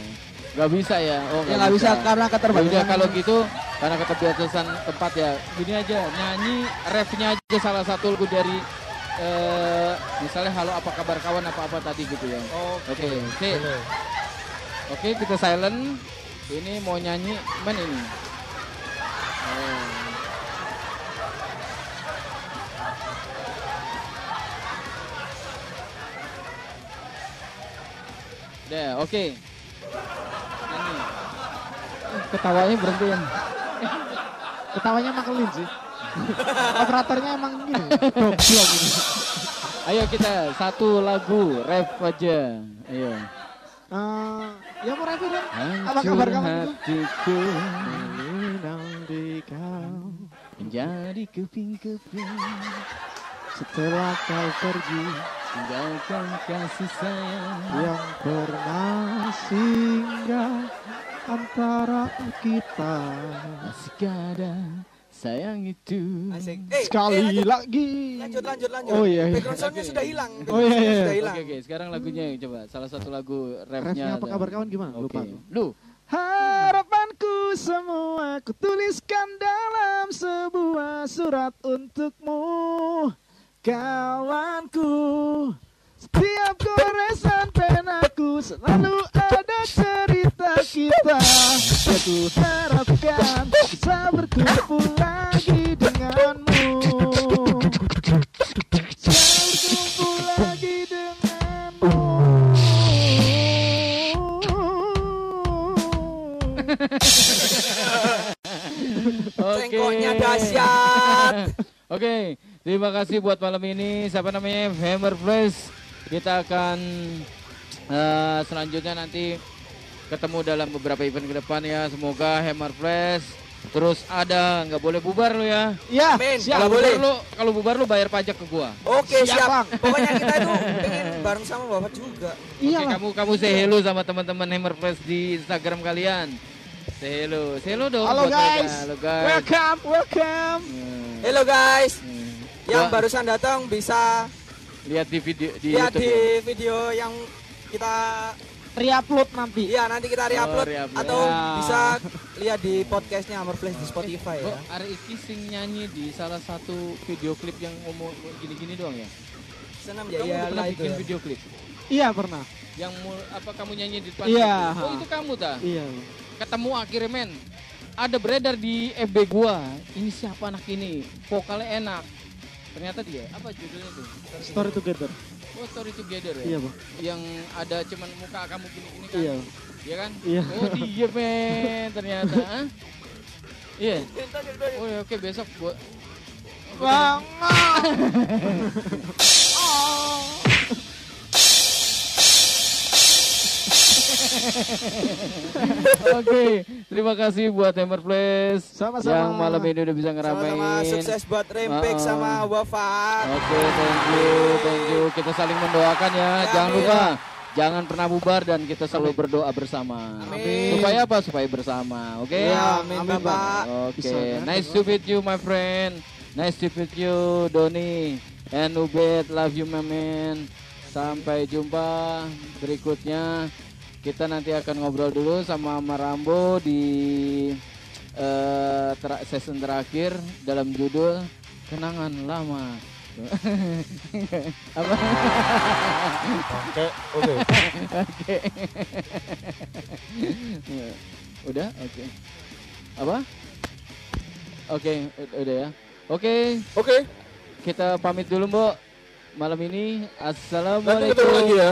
gak bisa ya? Oh, Ya nggak bisa karena Ya keterbatasan. udah kalau gitu karena keterbatasan tempat ya gini aja nyanyi refnya aja salah satu lagu dari eh misalnya halo apa kabar kawan apa apa tadi gitu ya oke oke Boleh. oke kita silent ini mau nyanyi men ini Oh. Deh, oke. Nyanyi. Ketawanya berhentiin. Ketawanya makelin sih. Operatornya emang gini. Goblok ini. Ayo kita satu lagu rap aja. Ayo. Eh, ya mau rapid ya? Apa kabar kamu? hatiku Minang di kau menjadi keping-keping setelah kau pergi tinggalkan kasih sayang yang pernah singgah antara kita masih ada sayang itu. Asik. Eh, sekali eh, lanjut, lagi. lanjut lanjut lanjut. Oh iya, iya. Background soundnya Oke. sudah hilang. Oh, iya, iya. Sudah hilang. Oke oke, sekarang lagunya coba salah satu lagu rapnya. Refnya apa ada. kabar kawan gimana? Oke. Lupa. Lu Harapanku semua ku tuliskan dalam sebuah surat untukmu Kawanku Setiap goresan penaku selalu ada cerita kita Ya ku harapkan bisa berkumpul lagi denganmu Bisa berkumpul lagi denganmu Oke. Cengkoknya dahsyat. Oke, terima kasih buat malam ini. Siapa namanya? Hammer Flash. Kita akan eh, selanjutnya nanti ketemu dalam beberapa event ke depan ya. Semoga Hammer Flash terus ada, nggak boleh bubar lu ya. Ya, Amin. Kalau Kalau boleh. bubar lu, kalau bubar lu bayar pajak ke gua. Oke, Siap, siap. Bang. Pokoknya kita itu pengen bareng sama Bapak juga. iya Oke, kamu kamu say hello sama teman-teman Hammer Flash di Instagram kalian. Say hello, say hello dong. Halo, mereka. guys. Halo guys. Welcome, welcome. Hmm. Halo guys, Hmm. Yang Gua barusan datang bisa lihat di video di lihat YouTube. di ya? video yang kita Reupload nanti. Iya nanti kita reupload Oh, re-upload. atau Ya. bisa lihat di podcastnya Flash di Spotify Kok ya. Ari Iki sing nyanyi di salah satu video klip yang ngomong gini-gini doang ya? Senam ya, ya pernah itu. bikin ya. video klip? Iya pernah. Yang mul- apa kamu nyanyi di depan? Iya. itu? Oh itu kamu ta? Iya. Ketemu akhirnya men. Ada beredar di FB gua. Ini siapa anak ini? Vokalnya enak. Ternyata dia. Apa judulnya tuh? Story together. Oh Story Together ya? Iya, Bang. Yang ada cuman muka kamu gini-gini kan? Iya. Iya kan? Iya. Oh dia men ternyata. Hah? Iya. Oh ya, oke besok gua. Bang. Oke, terima kasih buat Hammer Place Sama-sama. yang malam ini udah bisa ngeramein. Sama-sama sukses buat Rempek Uh-uh. sama Wafat. Oke, thank you, thank you. Kita saling mendoakan ya. Jangan Amin. lupa, jangan pernah bubar dan kita selalu berdoa bersama. Amin. Supaya apa? Supaya bersama. Oke. Ya, amin, Amin, Bapak. Oke, Bisa, kan? nice to meet you my friend. Nice to meet you Doni and Ubed. Love you my man. Sampai jumpa berikutnya. Kita nanti akan ngobrol dulu sama Marambo di eh, ter- season terakhir dalam judul Kenangan Lama. Apa? Oke, oke. Oke. Udah? Oke. Apa? Oke, ud- udah ya. Oke, Oke, kita pamit dulu, Mbok. Malam ini nanti ketemu Assalamualaikum lagi ya.